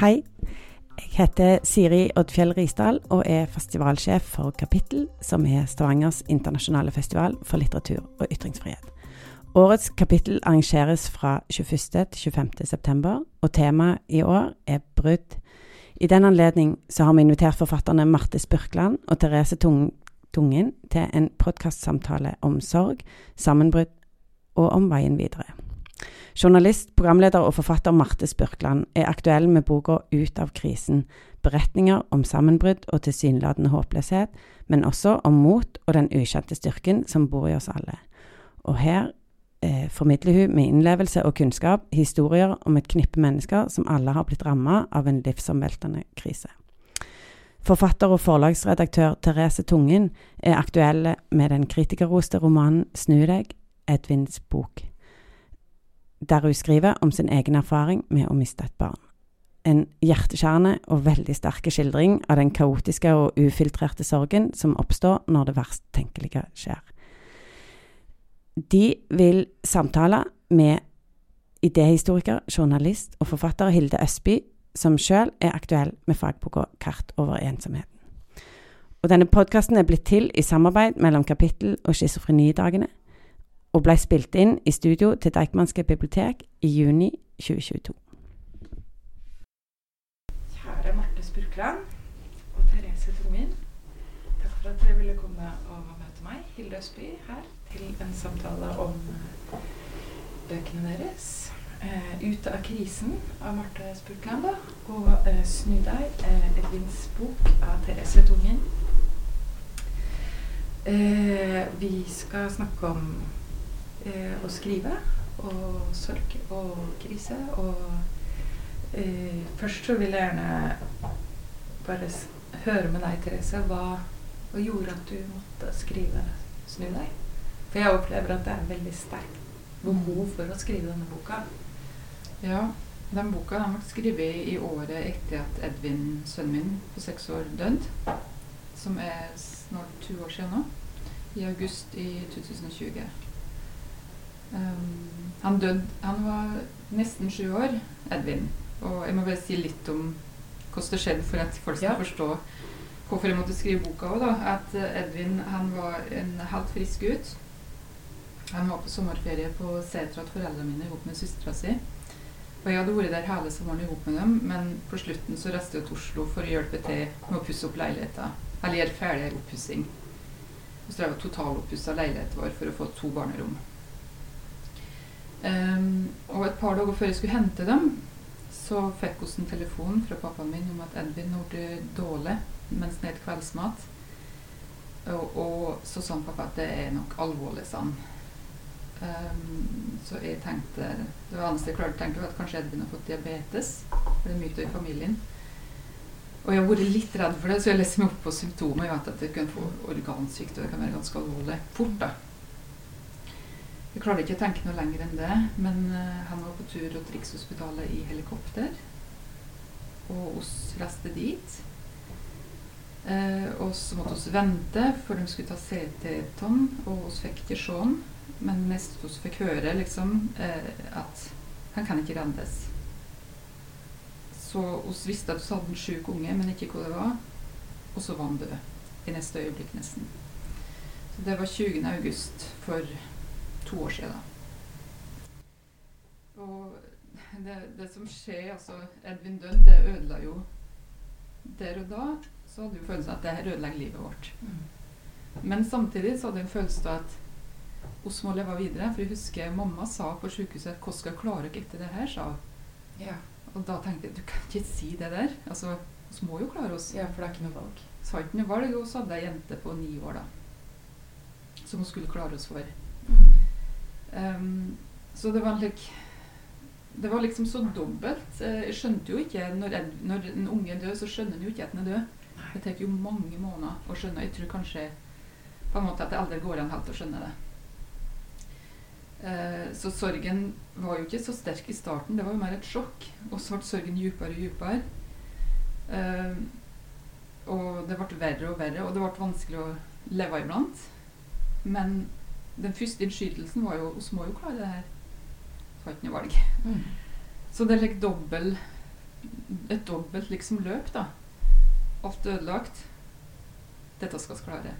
Hei. Jeg heter Siri Oddfjell Risdal og er festivalsjef for Kapittel, som er Stavangers internasjonale festival for litteratur og ytringsfrihet. Årets kapittel arrangeres fra 21. til 25. september, og temaet i år er brudd. I den anledning har vi invitert forfatterne Marte Spurkland og Therese Tung Tungen til en podkastsamtale om sorg, sammenbrudd og om veien videre. Journalist, programleder og forfatter Marte Spurkland er aktuell med boka Ut av krisen. Beretninger om sammenbrudd og tilsynelatende håpløshet, men også om mot og den ukjente styrken som bor i oss alle. Og her eh, formidler hun med innlevelse og kunnskap historier om et knippe mennesker som alle har blitt rammet av en livsomveltende krise. Forfatter og forlagsredaktør Therese Tungen er aktuell med den kritikerroste romanen Snu deg, Edvins bok der hun skriver om sin egen erfaring med å miste et barn. En hjerteskjærende og veldig sterke skildring av den kaotiske og ufiltrerte sorgen som oppstår når det verst tenkelige skjer. De vil samtale med idéhistoriker, journalist og forfatter Hilde Østby, som sjøl er aktuell med fagboka 'Kart over ensomheten'. Og denne podkasten er blitt til i samarbeid mellom Kapittel og Schizofrenidagene, og ble spilt inn i studio til Deichmanske bibliotek i juni 2022. Kjære Marte Spurkland og Therese Tungvin. Takk for at dere ville komme og møte meg, Hilde Østby, her til en samtale om eh, bøkene deres. Eh, 'Ute av krisen' av Marte Spurkland da, og eh, 'Snu deg', eh, Edvins bok av Therese Tungen. vi skal snakke om eh, å skrive. Og sorg og krise. Og eh, først så vil jeg gjerne bare høre med deg, Therese. Hva, hva, gjorde at du måtte skrive 'Snu deg'? For jeg opplever at det er veldig sterkt behov for å skrive denne boka. Ja, den boka den ble skrevet i året etter at Edvin, sønnen min på seks år, døde. Som er snart to år siden nå. I august i 2020. Um, han døde Han var nesten sju år, Edvin. Og jeg må bare si litt om hvordan det skjedde, for at folk skal ja. forstå hvorfor jeg måtte skrive boka òg. At eh, Edvin han var en halvt frisk gutt. Han var på sommerferie på setra til foreldrene mine sammen med søstera si. Og jeg hadde vært der hele sommeren sammen med dem, men på slutten så reiste jeg til Oslo for å hjelpe til med å pusse opp leiligheta. Eller gjøre ferdig oppussing. Og så drev jeg totaloppussa leiligheten vår for å få to barnerom. Um, og et par dager før jeg skulle hente dem, så fikk hun en telefon fra pappaen min om at Edvin ble dårlig mens han spiste kveldsmat. Og, og, så sa pappa at det er nok alvorlig, sa han. Um, så jeg tenkte Det var eneste jeg klarte å tenke, var at kanskje Edvin har fått diabetes. For det er mye av familien. Og jeg har vært litt redd for det, så jeg leser meg opp på symptomer. Jeg vet at det kan få organsvikt, og det kan være ganske alvorlig fort. da. Jeg klarer ikke å tenke noe lenger enn det, men uh, han var på tur til Rikshospitalet i helikopter. Og oss reiste dit. Eh, og så måtte vi vente, for de skulle ta CT av og vi fikk ikke se ham. Men mest vi fikk høre liksom, eh, at han kan ikke reddes. Så vi visste at vi hadde en syk unge, men ikke hva det var. Og så var han død. I neste øyeblikk, nesten. Så det var 20. august for to år siden. Og det, det som skjer altså Edvin døde, det ødela jo Der og da så hadde jo følelsen at det her ødelegger livet vårt. Mm. Men samtidig så hadde jeg en følelse av at vi må leve videre. For jeg husker mamma sa på sykehuset at 'Hvordan skal jeg klare dere etter det her?' sa ja. Og da tenkte jeg du kan ikke si det der. Altså, Vi må jo klare oss. Ja, for det er ikke noe valg. Så hadde ikke noe valg. Og så hadde jeg ei jente på ni år da, som hun skulle klare oss for. Um, så det var, like, det var liksom så dobbelt. Eh, jeg skjønte jo ikke Når, jeg, når en unge er død, så skjønner en jo ikke at den er død. Det tar jo mange måneder å skjønne. Jeg tror kanskje på en måte at det aldri går an helt å skjønne det. Uh, så sorgen var jo ikke så sterk i starten. Det var jo mer et sjokk. Og så ble sorgen dypere og dypere. Uh, og det ble verre og verre, og det ble vanskelig å leve iblant. Men den første innskytelsen var jo Vi må jo klare det her. Så har ikke noe valg. Mm. Så det er like dobbelt, et dobbelt liksom løp, da. Alt ødelagt. Dette skal vi klare.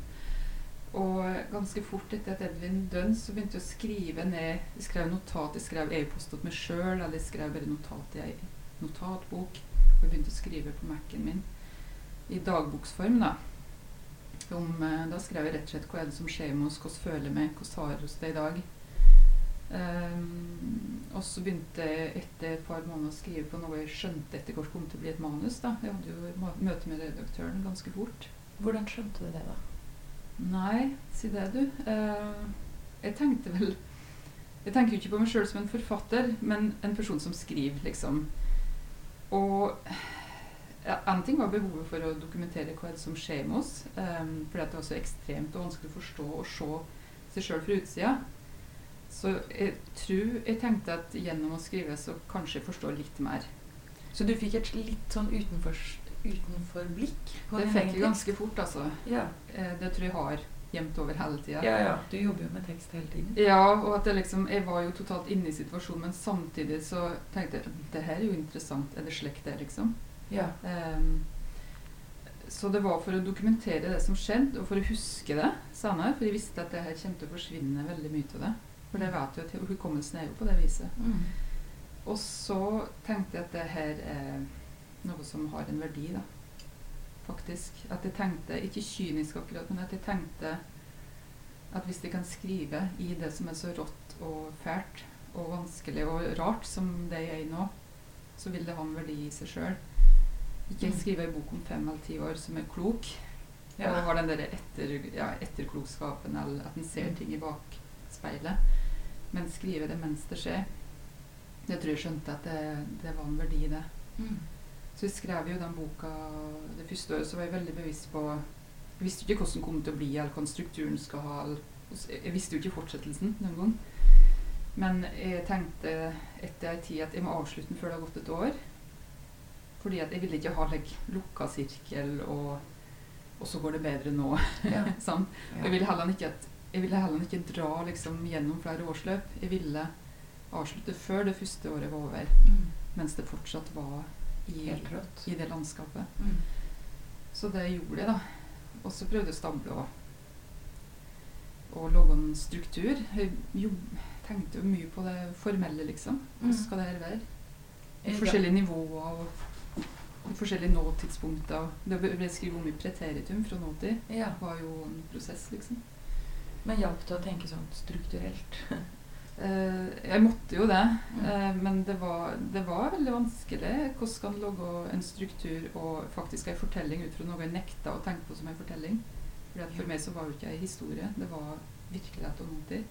Og ganske fort etter at Edvin døde, så begynte jeg å skrive ned Jeg skrev notat, jeg skrev e-post til meg sjøl, eller jeg skrev bare notat i ei notatbok. Og jeg begynte å skrive på Mac-en min i dagboksform, da. Om, eh, da skrev jeg rett og slett hva er det som skjer med oss, hvordan føler meg, hvordan har vi det i dag. Um, og så begynte jeg etter et par måneder å skrive på noe jeg skjønte etter hvert kom til å bli et manus. da. Jeg hadde jo møte med redaktøren ganske fort. Hvordan skjønte du det, da? Nei, si det, du. Uh, jeg tenkte vel Jeg tenker jo ikke på meg sjøl som en forfatter, men en person som skriver, liksom. Og ja, En ting var behovet for å dokumentere hva som skjer oss. Um, fordi det var så ekstremt og vanskelig å forstå og se seg sjøl fra utsida. Så jeg tror jeg tenkte at gjennom å skrive så kanskje jeg forstår litt mer. Så du fikk et litt sånn utenfor, utenfor det fikk jeg ganske fort, altså. Ja. Eh, det tror jeg har gjemt over hele tida. Ja, ja. Du jobber jo med tekst hele tiden. Ja, og at jeg liksom Jeg var jo totalt inne i situasjonen, men samtidig så tenkte jeg det her er jo interessant. Er det slik det, liksom? Ja. Um, så det var for å dokumentere det som skjedde, og for å huske det senere. For jeg visste at det her kommer til å forsvinne veldig mye av det. For det vet jo at hukommelsen er jo på det viset. Mm. Og så tenkte jeg at det her er noe som har en verdi, da. Faktisk. At jeg tenkte, ikke kynisk akkurat, men at jeg tenkte at hvis jeg kan skrive i det som er så rått og fælt og vanskelig og rart som det jeg er i nå, så vil det ha en verdi i seg sjøl. Ikke skrive en bok om fem eller ti år som er klok, ja. og har den der etter, ja, etterklokskapen, eller at en ser ting i bakspeilet. Men skrive det mens det skjer. Det tror jeg skjønte at det, det var en verdi i det. Mm. Så jeg skrev jo den boka det første året, så var jeg veldig bevisst på Jeg visste ikke hvordan den kom til å bli, eller hva strukturen skal ha. Jeg visste jo ikke fortsettelsen noen gang. Men jeg tenkte etter en tid at jeg må avslutte den før det har gått et år. Fordi jeg ville ikke ha like, lukka sirkel, og, og, så går det bedre nå. Ja. sånn. Jeg ville heller ikke jeg ville heller ikke dra liksom, gjennom flere årsløp. Jeg ville avslutte før det første året var over, mm. mens det fortsatt var i, i det landskapet. Mm. Så det gjorde jeg, da. Og så prøvde jeg å stable og, og lage en struktur. Jeg jo, tenkte jo mye på det formelle, liksom. Hvordan Mm. skal det her være? I Forskjellige nivåer og forskjellige nåtidspunkter. Det ble skrevet om i preteritum fra nåtid Ja. var jo en prosess, liksom. Men hjalp det å tenke sånn strukturelt? uh, jeg måtte jo det, Mm. Uh, men det var, det var veldig vanskelig. Hvordan skal en lage en struktur og faktisk en fortelling ut fra noe jeg nekta å tenke på som en fortelling? Fordi at For Ja. meg så var jo ikke en historie. Det var virkelighet og nåtid.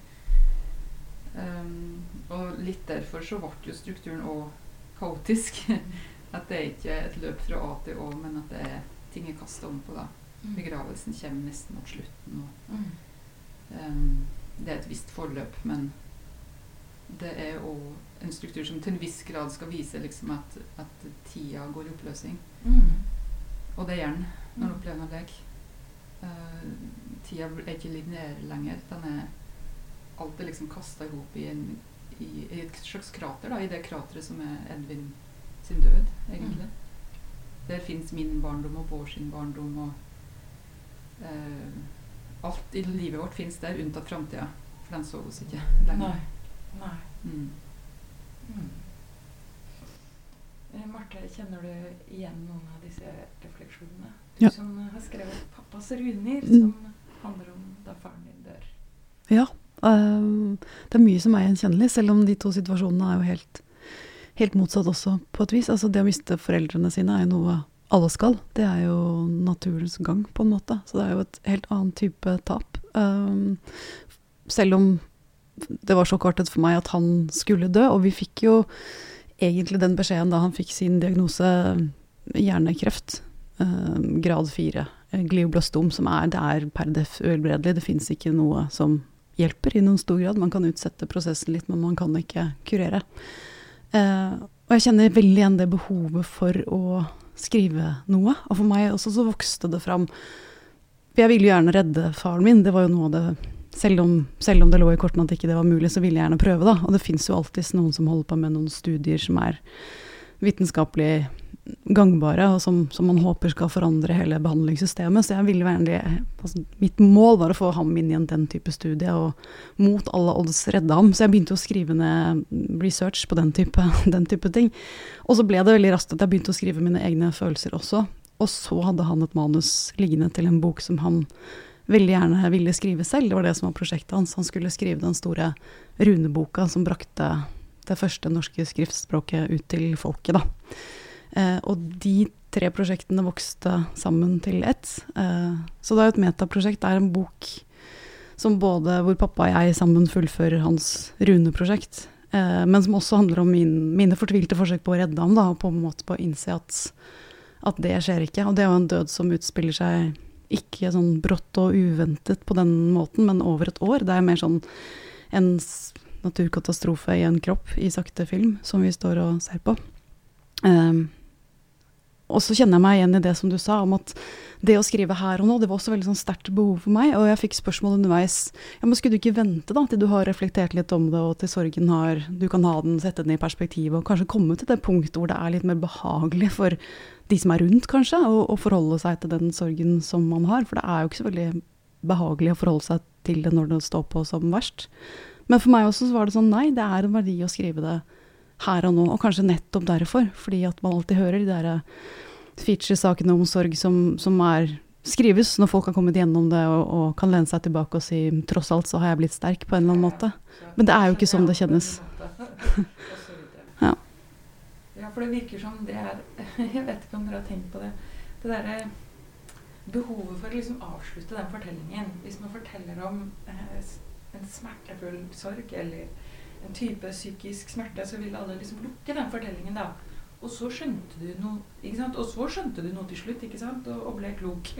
Um, og litt derfor så ble jo strukturen òg kaotisk. at det er ikke et løp fra A til Å, men at det er ting er kasta om på. da. Begravelsen kommer nesten mot slutten. og Mm. Um, det er et visst forløp, men det er òg en struktur som til en viss grad skal vise liksom at, at tida går i oppløsning. Mm. Og det gjør den når Mm. du opplever noe lek. Uh, tida er ikke lineær lenger. Den er alt er liksom kasta i hop i, i, i et slags krater, da, i det krateret som er Edvin sin død, egentlig. Der fins min barndom og Bård sin barndom og eh, Alt i livet vårt fins der, unntatt framtida. For den så oss ikke lenger. Nei. Nei. Mm. Mm. Eh, Marte, kjenner du igjen noen av disse refleksjonene? Du Ja. som har skrevet 'Pappas ruiner', Mm. som handler om da faren din dør. Ja. Um, det er mye som er gjenkjennelig, selv om de to situasjonene er jo helt, helt motsatt også, på et vis. Altså det å miste foreldrene sine er jo noe alle skal. Det er jo naturens gang, på en måte. Så det er jo et helt annen type tap. Um, selv om det var sjokkartet for meg at han skulle dø, og vi fikk jo egentlig den beskjeden da han fikk sin diagnose hjernekreft, um, grad fire, eh, glioblastom, som er, det er per def uhelbredelig. Det fins ikke noe som hjelper i noen stor grad. Man kan utsette prosessen litt, men man kan ikke kurere. Eh, og jeg kjenner veldig igjen det behovet for å skrive noe. Og for meg også så vokste det fram For jeg ville jo gjerne redde faren min. Det var jo noe av det selv om, selv om det lå i kortene at ikke det var mulig, så ville jeg gjerne prøve, da. Og det fins jo alltids noen som holder på med noen studier som er vitenskapelig gangbare, og som, som, man håper skal forandre hele behandlingssystemet. Så jeg ville gjerne altså, Mitt mål var å få ham inn i en den type studie, og mot alle odds redde ham. Så jeg begynte å skrive ned research på den type, den type ting. Og så ble det veldig raskt at jeg begynte å skrive mine egne følelser også. Og så hadde han et manus liggende til en bok som han veldig gjerne ville skrive selv. Det var det som var prosjektet hans. Han skulle skrive den store runeboka som brakte det første norske skriftspråket ut til folket, da. Eh, og de tre prosjektene vokste sammen til ett. Eh, så det er et metaprosjekt. Det er en bok som både hvor pappa og jeg sammen fullfører hans runeprosjekt, eh, men som også handler om min, mine fortvilte forsøk på å redde ham, da, og på en måte på å innse at, at det skjer ikke. Og det er jo en død som utspiller seg ikke sånn brått og uventet på den måten, men over et år. Det er mer sånn en naturkatastrofe i en kropp i sakte film som vi står og ser på. Um, og så kjenner jeg meg igjen i det som du sa, om at det å skrive her og nå, det var også veldig sånn sterkt behov for meg. Og jeg fikk spørsmål underveis ja, men skulle du ikke vente da, til du har reflektert litt om det, og til sorgen har Du kan ha den, sette den i perspektiv, og kanskje komme til det punktet hvor det er litt mer behagelig for de som er rundt, kanskje, å, forholde seg til den sorgen som man har. For det er jo ikke så veldig behagelig å forholde seg til det når det står på som verst. Men for meg også så var det sånn, nei, det er en verdi å skrive det her og nå, og kanskje nettopp derfor, fordi at man alltid hører de der feature-sakene om sorg som, som, er skrives når folk har kommet gjennom det og, og, kan lene seg tilbake og si 'tross alt så har jeg blitt sterk' på en eller annen måte. Men det er jo ikke sånn det kjennes. ja. ja, for det virker som det er Jeg vet ikke om dere har tenkt på det. Det derre behovet for å liksom avslutte den fortellingen. Hvis man forteller om eh, en smertefull sorg eller en type psykisk smerte, så ville alle liksom lukke den fortellingen, da. Og så skjønte du noe ikke sant? Og så skjønte du noe til slutt, ikke sant? Og, og ble klok.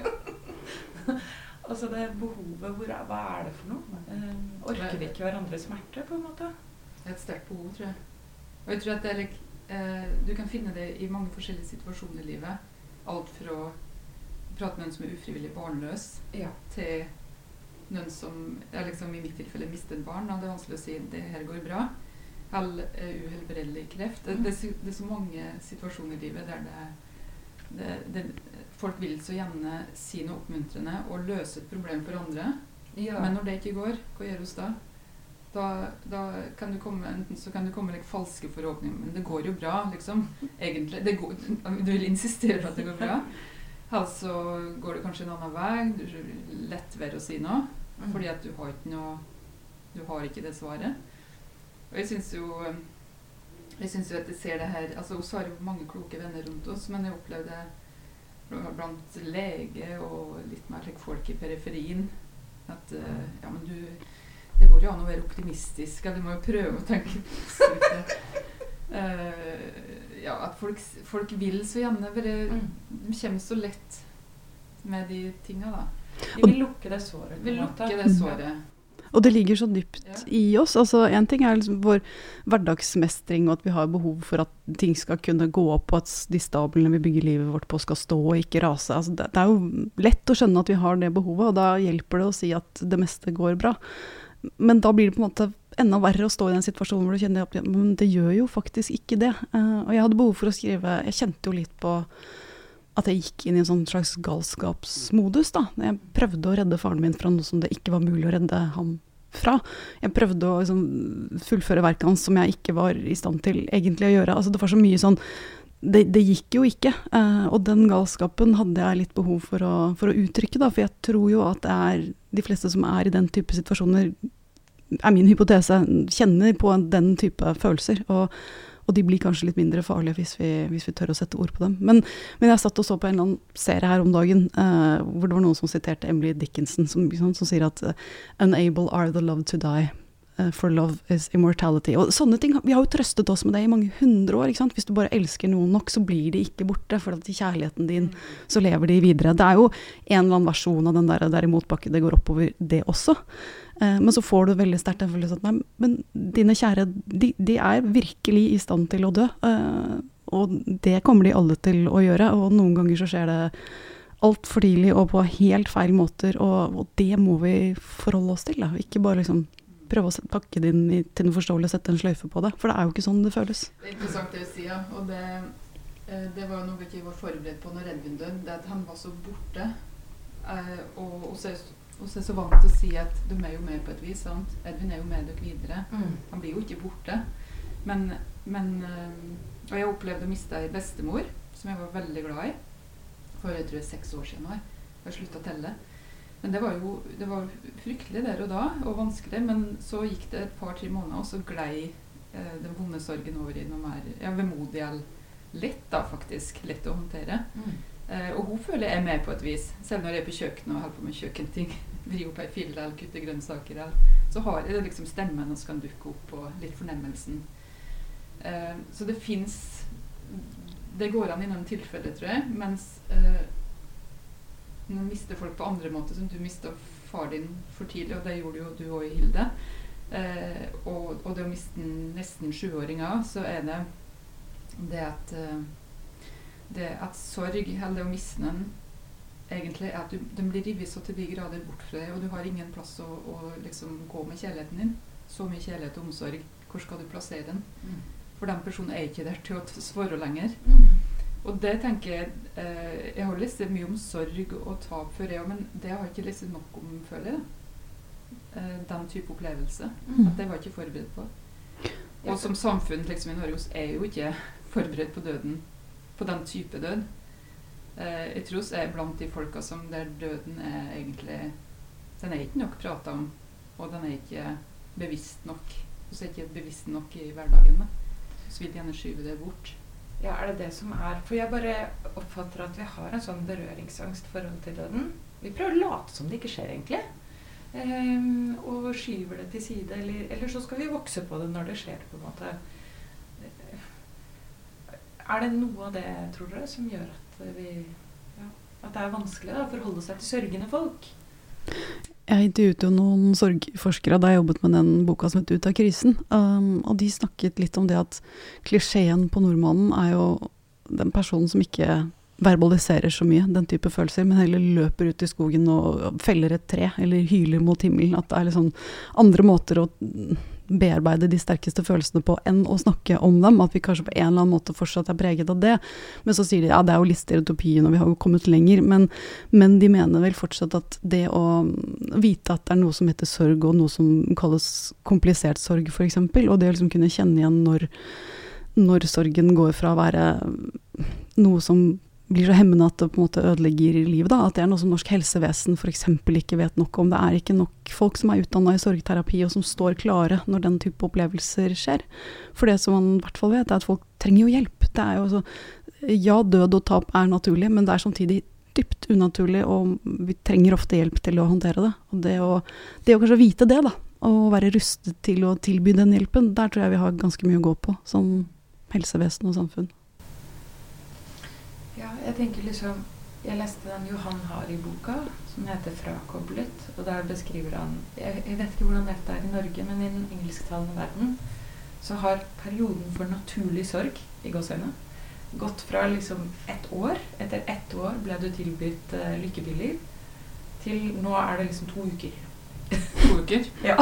altså det behovet hvor, Hva er det for noe? Um, orker vi ikke hverandres smerte, på en måte? Det er et sterkt behov, tror jeg. Og jeg tror at det er eh, Du kan finne det i mange forskjellige situasjoner i livet. Alt fra å prate med en som er ufrivillig barnløs, ja. til noen som liksom, i mitt tilfelle mistet et barn. Og det er vanskelig å si det her går bra all uh, uhelbredelig kreft. Det, det, det, er så mange situasjoner i livet der det, det, folk vil så gjerne si noe oppmuntrende og løse et problem for andre. Ja. Men når det ikke går, hva gjør vi da? Da, da, kan du komme enten så kan du komme like, falske forhåpninger Men det går jo bra, liksom. Egentlig. Går, du vil insistere på at det går bra. Altså går det kanskje en annen vei. Du er lett ved å si noe. Mm. Fordi at du har ikke noe Du har ikke det svaret. Og jeg syns jo jeg synes jo at jeg ser det her altså Vi har jo mange kloke venner rundt oss, men jeg opplevde blant lege og litt mer like, folk i periferien at uh, ja, men du Det går jo an å være optimistisk. Ja, du må jo prøve å tenke positivt. Uh, ja, at folk, folk, vil så gjerne bare mm. De kommer så lett med de tinga, da. De vil lukke det såret. Vil lukke det såret. Og det ligger så dypt ja. i oss. altså Én ting er liksom vår hverdagsmestring, og at vi har behov for at ting skal kunne gå opp, og at de stablene vi bygger livet vårt på skal stå og ikke rase. Altså det, det, er jo lett å skjønne at vi har det behovet, og da hjelper det å si at det meste går bra. Men da blir det på en måte enda verre å stå i den situasjonen hvor du kjenner at men det gjør jo faktisk ikke det. Uh, og jeg hadde behov for å skrive Jeg kjente jo litt på at jeg gikk inn i en sånn slags galskapsmodus. da. Jeg prøvde å redde faren min fra noe som det ikke var mulig å redde ham fra. Jeg prøvde å liksom, fullføre verket hans som jeg ikke var i stand til egentlig å gjøre. Altså, det var så mye sånn det, det gikk jo ikke. Uh, og den galskapen hadde jeg litt behov for å, for å uttrykke, da. For jeg tror jo at det er de fleste som er i den type situasjoner, er min hypotese, kjenner på den type følelser. Og og de blir kanskje litt mindre farlige hvis vi, hvis vi tør å sette ord på dem. Men, men, jeg satt og så på en eller annen serie her om dagen uh, hvor det var noen som siterte Emily Dickinson, som, som, som sier at uh, 'unable are the love to die'. Uh, for love is immortality. Og sånne ting, Vi har jo trøstet oss med det i mange hundre år. ikke sant? Hvis du bare elsker noen nok, så blir de ikke borte. For at i kjærligheten din så lever de videre. Det er jo en eller annen versjon av den der, der i motbakke det går oppover, det også. Eh, men så får du veldig sterkt den følelsen at men dine kjære, de, de, er virkelig i stand til å dø. Eh, og det kommer de alle til å gjøre, og noen ganger så skjer det altfor tidlig og på helt feil måter, og, og, det må vi forholde oss til. Da. Ikke bare liksom prøve å pakke det inn i, til noe forståelig og sette en sløyfe på det, for det er jo ikke sånn det føles. Det er interessant det du sier, og det Eh, det var noe vi ikke var forberedt på når Redvin døde. Det at han var så borte. Og og så og så er så vant til å si at de er jo med på et vis. sant? Edvin er jo med dere videre. Mm. Han blir jo ikke borte. Men, men eh, Og jeg opplevde å miste ei bestemor som jeg var veldig glad i. For jeg tror det er seks år siden nå. Jeg har slutta å telle. Men det var jo det var fryktelig der og da, og vanskelig. Men så gikk det et par-tre måneder, og så glei eh, den vonde sorgen over i noe mer ja, vemodig eller lett, da faktisk. Lett å håndtere. Mm. Eh, og hun føler jeg er med på et vis. Selv når jeg er på kjøkkenet og holder på med kjøkkenting. Vri opp ei fille eller kutte grønnsaker. Eller, så har jeg liksom stemmen som kan dukke opp, og litt fornemmelsen. Eh, så det fins Det går an i noen tilfeller, tror jeg. Mens eh, når man mister folk på andre måter, som du mista far din for tidlig, og det gjorde jo du òg, Hilde. Og, og det å miste en nesten sjuåringer, så er det det at det at sorg, eller den, egentlig er at du, den blir revet så til de grader bort fra deg, og du har ingen plass å, å liksom gå med kjærligheten din. Så mye kjærlighet og omsorg. Hvor skal du plassere den? Mm. For den personen er ikke der til å svare lenger. Mm. Og det tenker jeg eh, Jeg har lest mye om sorg og tap før, jeg men det har jeg ikke lest nok om, føler jeg. Eh, den type opplevelse. Mm. At det var ikke forberedt på. Og som samfunn liksom i Norge er jo ikke forberedt på døden. På den type død. Eh, jeg tror vi er blant de folka som der døden er egentlig Den er ikke nok prata om, og den er ikke bevisst nok. Vi er ikke bevisst nok i hverdagen. da. Så vil gjerne skyve det bort. Ja, er det det som er For jeg bare oppfatter at vi har en sånn berøringsangst forhold til døden. Vi prøver å late som det ikke skjer, egentlig. Um, og skyver det til side. Eller, eller så skal vi vokse på det når det skjer, på en måte. Er det noe av det, tror dere, som gjør at vi ja, At det er vanskelig da, å forholde seg til sørgende folk? Jeg intervjuet jo noen sorgforskere da jeg jobbet med den boka som het Ut av krisen. Um, og de snakket litt om det at klisjeen på nordmannen er jo den personen som ikke verbaliserer så mye, den type følelser, men heller løper ut i skogen og feller et tre, eller hyler mot himmelen. At det er liksom andre måter å bearbeide de sterkeste følelsene på enn å snakke om dem. At vi kanskje på en eller annen måte fortsatt er preget av det. Men så sier de ja, det er jo litt stereotypien, og vi har jo kommet lenger. Men, men de mener vel fortsatt at det å vite at det er noe som heter sorg, og noe som kalles komplisert sorg, f.eks., og det å liksom kunne kjenne igjen når, når sorgen går fra å være noe som blir så hemmende at det på en måte ødelegger livet. Da. At det er noe som norsk helsevesen f.eks. ikke vet nok om. Det er ikke nok folk som er utdanna i sorgterapi og som står klare når den type opplevelser skjer. For det som man i hvert fall vet, er at folk trenger jo hjelp. Det er jo så, ja, død og tap er naturlig, men det er samtidig dypt unaturlig, og vi trenger ofte hjelp til å håndtere det. Og det å, det å kanskje vite det, da, og være rustet til å tilby den hjelpen, der tror jeg vi har ganske mye å gå på som helsevesen og samfunn. Jeg tenker liksom Jeg leste den Johan Hari-boka som heter 'Frakoblet'. Og der beskriver han jeg, jeg vet ikke hvordan dette er i Norge, men i den engelsktalende verden så har perioden for naturlig sorg i gåseøyne gått fra liksom ett år Etter ett år ble du tilbudt uh, lykkepiller, til nå er det liksom to uker. To uker. Ja,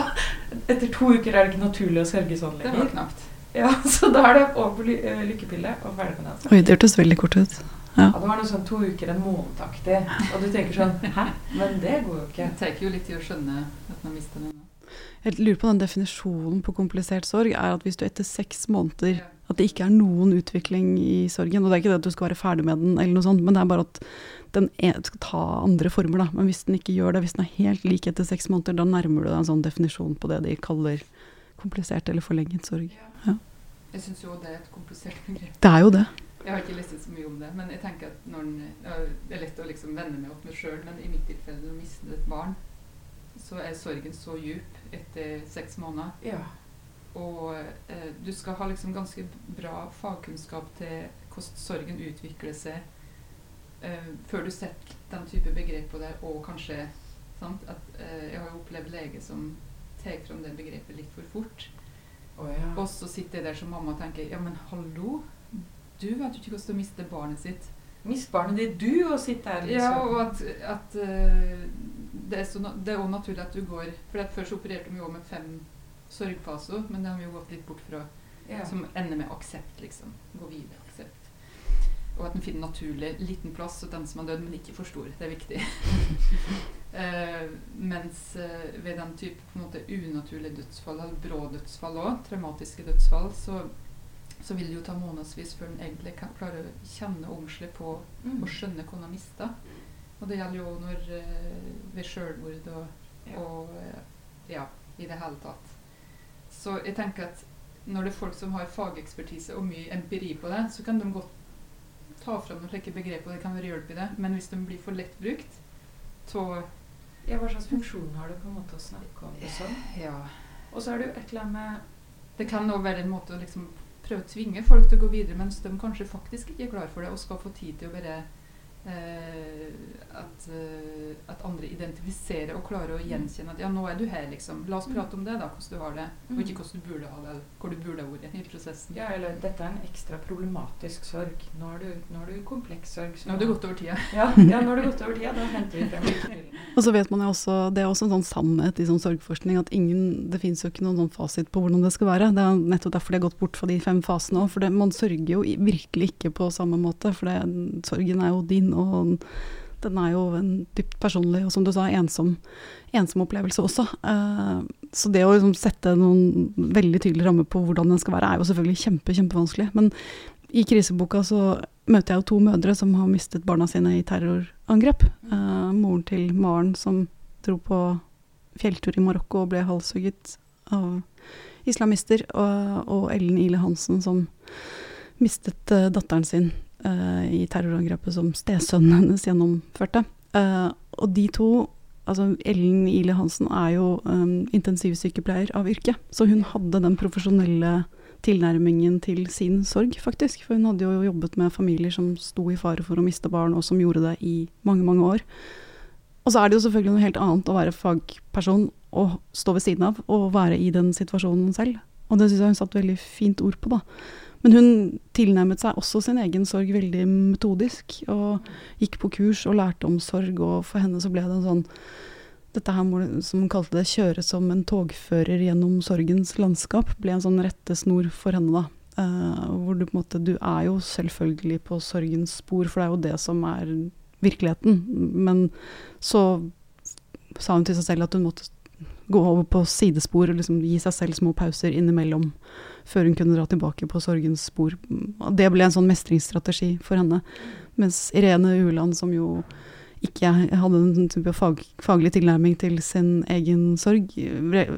Etter to uker er det ikke naturlig å sørge sånn Det var knapt. Ja, Så da er det over på eh, lykkepille og ferdig med den. saken. Oi, det hørtes veldig kort ut. Ja, det var noe sånn to uker, en månedaktig. Og du tenker sånn Hæ? Men det går jo ikke. Det tar jo litt tid å skjønne at man mister den. Jeg lurer på den definisjonen på komplisert sorg, er at hvis du etter seks måneder At det ikke er noen utvikling i sorgen. Og det er ikke det at du skal være ferdig med den, eller noe sånt, men det er bare at den er, skal ta andre former. Da. Men hvis den ikke gjør det, hvis den er helt lik etter seks måneder, da nærmer du deg en sånn definisjon på det de kaller komplisert eller forlenget sorg. Ja. Jeg syns jo det er et komplisert begrep. Det er jo det. Jeg har ikke lest så mye om det, men jeg tenker at når den, det er lett å liksom vende meg opp med sjøl, men i mitt tilfelle når du mister et barn, så er sorgen så djup etter seks måneder. Ja. Og eh, du skal ha liksom ganske bra fagkunnskap til hvordan sorgen utvikler seg, eh, før du setter den type begrep på det, og kanskje sant, at eh, Jeg har jo opplevd lege som tar fram det begrepet litt for fort. Oh, ja. Og så sitter jeg der som mamma og tenker Ja, men hallo? Du vet jo ikke hvordan å miste barnet sitt. Miste barnet ditt, du, og sitte her. Ja, liksom. og at, at eh, det er så det er også naturlig at du går For Før så opererte de jo med fem sorgfaser, men det har vi jo gått litt bort fra. Ja. Som ender med aksept, liksom. Gå videre, aksept. og at en finner naturlig liten plass til den som har dødd, men ikke for stor. Det er viktig. uh, mens uh, ved den type på en måte unaturlige dødsfall, eller brå dødsfall òg, traumatiske dødsfall, så, så vil det jo ta månedsvis før en egentlig kan klare å kjenne ordentlig på Mm. og skjønne hva en har mista. Og det gjelder jo når eh, ved sjølmord og, Ja. og eh, ja, i det hele tatt. Så jeg tenker at når det er folk som har fagekspertise og mye empiri på det, så kan de godt ta fram noen slike begreper, og det kan være hjelp i det. Men hvis de blir for lett brukt, så Ja, hva slags funksjon har det på en måte å snakke om det sånn? Ja. Og så er det jo et eller annet med Det kan òg være en måte å liksom prøve å tvinge folk til å gå videre mens de kanskje faktisk ikke er klar for det, og skal få tid til å bare at, eh, at andre identifiserer og klarer å gjenkjenne at ja, nå er du her, liksom. La oss prate om det, da, hvordan du har det. Og ikke hvordan du burde ha det, hvor du burde ha vært i prosessen. Ja, eller dette er en ekstra problematisk sorg. Nå har du, nå har du kompleks sorg. Nå har du gått over tida. Ja, ja, nå har du gått over tida. Da henter vi frem virkemidlene. Og så vet man jo også, Det er også en sånn sannhet i sånn sorgforskning at ingen, det finnes jo ikke noen sånn fasit på hvordan det skal være. Det er nettopp derfor de har gått bort fra de fem fasene òg. For det, man sørger jo virkelig ikke på samme måte. For det, sorgen er jo din, og den er jo en dypt personlig og som du sa, ensom, ensom opplevelse også. Uh, så det å liksom sette noen veldig tydelige rammer på hvordan den skal være, er jo selvfølgelig kjempe, kjempevanskelig. Men i kriseboka så møter jeg jo to mødre som har mistet barna sine i terrorangrep. Uh, moren til Maren som dro på fjelltur i Marokko og ble halshugget av islamister, og, og Ellen Ile Hansen som mistet uh, datteren sin i terrorangrepet som stesønnen hennes gjennomførte. Eh, og de to Altså, Ellen Ile Hansen er jo um, intensivsykepleier av yrke, så hun hadde den profesjonelle tilnærmingen til sin sorg, faktisk. For hun hadde jo jobbet med familier som sto i fare for å miste barn, og som gjorde det i mange, mange år. Og så er det jo selvfølgelig noe helt annet å være fagperson og stå ved siden av, og være i den situasjonen selv. Og det syns jeg hun satte veldig fint ord på, da. Men hun tilnærmet seg også sin egen sorg veldig metodisk, og gikk på kurs og lærte om sorg, og for henne så ble det en sånn dette her som hun kalte det, kjøre som en togfører gjennom sorgens landskap, ble en sånn rettesnor for henne, da. Uh, hvor du på en måte Du er jo selvfølgelig på sorgens spor, for det er jo det som er virkeligheten. Men så sa hun til seg selv at hun måtte gå over på sidespor og liksom gi seg selv små pauser innimellom før hun kunne dra tilbake på sorgens spor. Det ble en sånn mestringsstrategi for henne. Mens Irene Uland, som jo ikke hadde en type fag, faglig tilnærming til sin egen sorg, var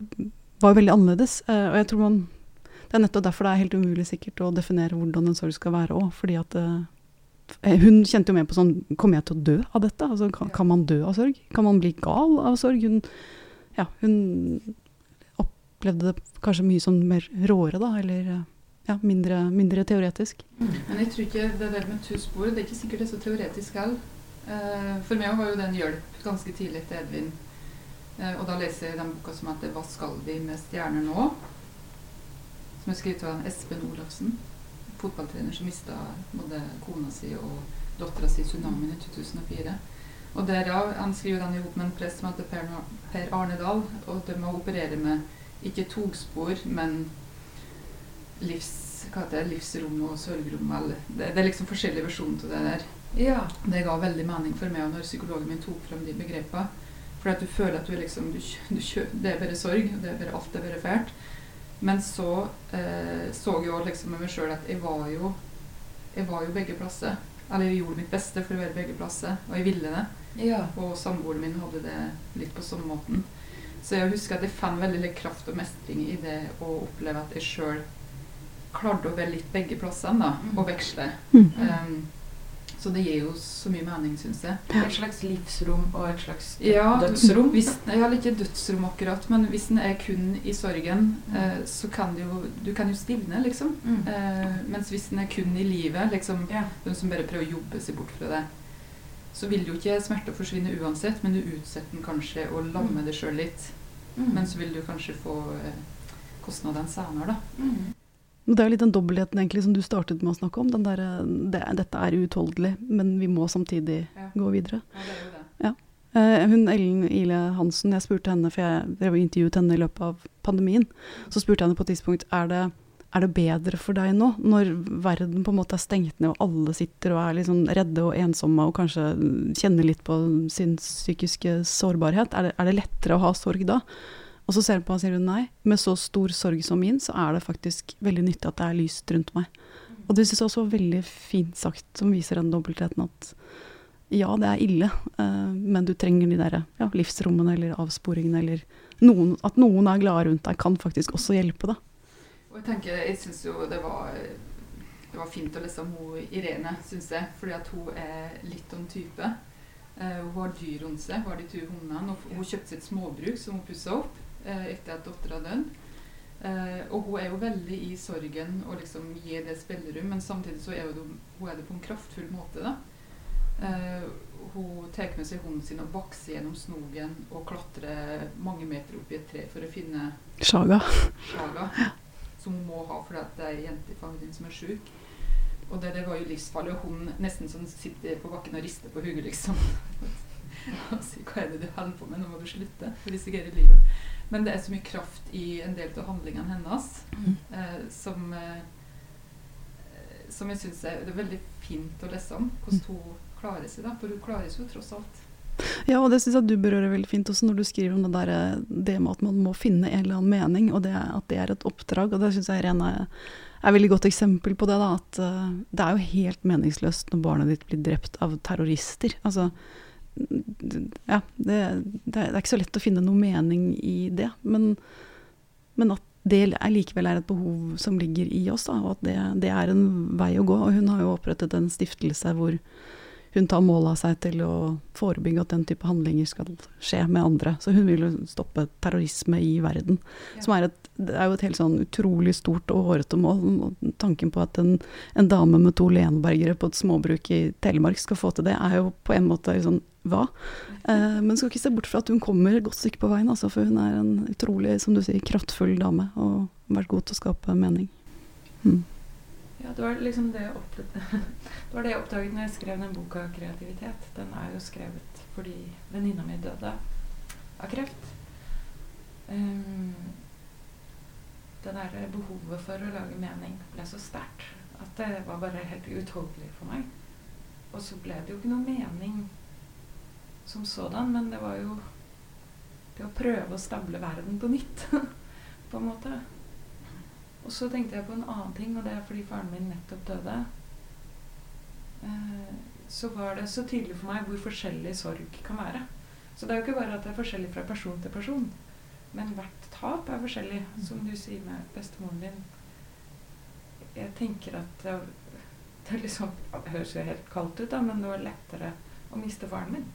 var veldig annerledes. Eh, og jeg tror man Det er nettopp derfor det er helt umulig sikkert å definere hvordan en sorg skal være òg. Fordi at eh, hun kjente jo med på sånn Kommer jeg til å dø av dette? Altså, kan, kan man dø av sorg? Kan man bli gal av sorg? Hun, ja, hun opplevde det kanskje mye sånn mer råere, da. Eller ja, mindre, mindre teoretisk. Men jeg tror ikke det der med to det er ikke sikkert det er så teoretisk heller. Eh, for meg var jo den hjelp ganske tidlig til Edvin. Eh, og da leser jeg den boka som heter 'Hva skal vi med stjerner nå?' Som er skrevet av Espen Olafsen, fotballtrener som mista både kona si og dattera si i tsunamien i 2004. Og derav, Han skriver den i hop med en prest som heter per Arne Dahl, og de må operere med ikke togspor, men livs, hva heter det, livsrom og sørgrom. Eller, det, det er liksom forskjellige versjoner av det der. Ja. Det ga veldig mening for meg når psykologen min tok frem de begrepene. For at du føler at du liksom du, du, Det er bare sorg. Det er bare, alt er bare fælt. Men så eh, så jeg også liksom med meg sjøl at jeg var jo Jeg var jo begge plasser. Eller jeg gjorde mitt beste for å være begge plasser, og jeg ville det. ja. Og samboeren min hadde det litt på samme måten. Så jeg husker at jeg fant veldig litt kraft og mestring i det å oppleve at jeg sjøl klarte å være litt begge plassene, da, Mm. og veksle. Mm. Um, så det gir jo så mye mening, syns jeg. Et slags livsrom og et slags Ja, dødsrom. Hvis, jeg har ikke dødsrom akkurat, men hvis en er kun i sorgen, eh, så kan det jo Du kan jo stivne, liksom. Mm. Eh, mens hvis en er kun i livet, liksom Ja. den som bare prøver å jobbe seg bort fra det, så vil jo ikke smerta forsvinne uansett, men du utsetter den kanskje og lammer deg sjøl litt. Mm. Men så vil du kanskje få eh, kostnadene senere, da. Mm. Det er jo litt den dobbeltheten egentlig som du startet med å snakke om. Den der, eh, det, dette er uutholdelig, men vi må samtidig Ja. gå videre. Ja, det er jo det. Eh, hun Ellen Ile Hansen, jeg spurte henne, for jeg drev og intervjuet henne i løpet av pandemien, så spurte jeg henne på et tidspunkt er det er det bedre for deg nå, når verden på en måte er stengt ned og alle sitter og er sånn redde og ensomme og kanskje kjenner litt på sin psykiske sårbarhet? Er det, er det lettere å ha sorg da? Og så ser du på og sier hun nei. Med så stor sorg som min, så er det faktisk veldig nyttig at det er lyst rundt meg. Og det syns jeg også var veldig fint sagt, som viser den dobbeltheten at ja, det er ille, uh, men du trenger de der ja, livsrommene eller avsporingene eller noen, At noen er glade rundt deg, kan faktisk også hjelpe, da. Jeg tenker, jeg syns jo det var, det var fint å lese om hun Irene, syns jeg. Fordi at hun er litt om type. Uh, hun har dyr rundt seg, hun har de to hundene. Og hun kjøpte sitt småbruk som hun pussa opp uh, etter at dattera døde. Uh, og hun er jo veldig i sorgen og liksom gir det spillerom, men samtidig så er hun, hun er det på en kraftfull måte. da. Uh, hun tar med seg hunden sin og bakser gjennom snogen og klatrer mange meter opp i et tre for å finne Saga. Shaga som hun må ha fordi det er ei jente i familien som er sjuk. Og det, det, var jo livsfarlig, og hun nesten sånn sitter på bakken og rister på hodet, liksom. og sier 'Hva er det du holder på med? Nå må du slutte.' Du risikerer livet. Men det er så mye kraft i en del av handlingene hennes mm. eh, som eh, som jeg syns er, er, veldig fint å lese om. Hvordan mm. hun klarer seg. da, For hun klarer seg jo tross alt. Ja, og det syns jeg du berører veldig fint også når du skriver om det, der, eh, det med at man må finne en eller annen mening, og det, at det er et oppdrag. Og det syns jeg Irene er et veldig godt eksempel på det. da, At uh, det er jo helt meningsløst når barnet ditt blir drept av terrorister. Altså, ja, det, det, er ikke så lett å finne noe mening i det. Men, men at det er likevel er et behov som ligger i oss, da, og at det, det, er en vei å gå. Og hun har jo opprettet en stiftelse hvor hun tar mål av seg til å forebygge at den type handlinger skal skje med andre. Så hun vil jo stoppe terrorisme i verden. Ja. Som er, et, det er jo et helt sånn utrolig stort og hårete mål. Tanken på at en, en dame med to lenbergere på et småbruk i Telemark skal få til det, er jo på en måte sånn hva? Eh, men skal ikke se bort fra at hun kommer et godt stykke på veien, altså, for hun er en utrolig, som du sier, kraftfull dame og har vært god til å skape mening. Mm. Ja, det var liksom det det var det jeg oppdaget når jeg skrev den boka 'Kreativitet'. Den er jo skrevet fordi venninna mi døde av kreft. Um, det der behovet for å lage mening ble så sterkt at det var bare helt uutholdelig for meg. Og så ble det jo ikke noe mening som sådan, men det var jo det å prøve å stable verden på nytt, på en måte. Og så tenkte jeg på en annen ting, og det er fordi faren min nettopp døde. Eh, så var det så tydelig for meg hvor forskjellig sorg kan være. Så det er jo ikke bare at det er forskjellig fra person til person, men hvert tap er forskjellig, som du sier med bestemoren din. Jeg tenker at det, det, liksom, det høres jo helt kaldt ut, da, men det var lettere å miste faren min.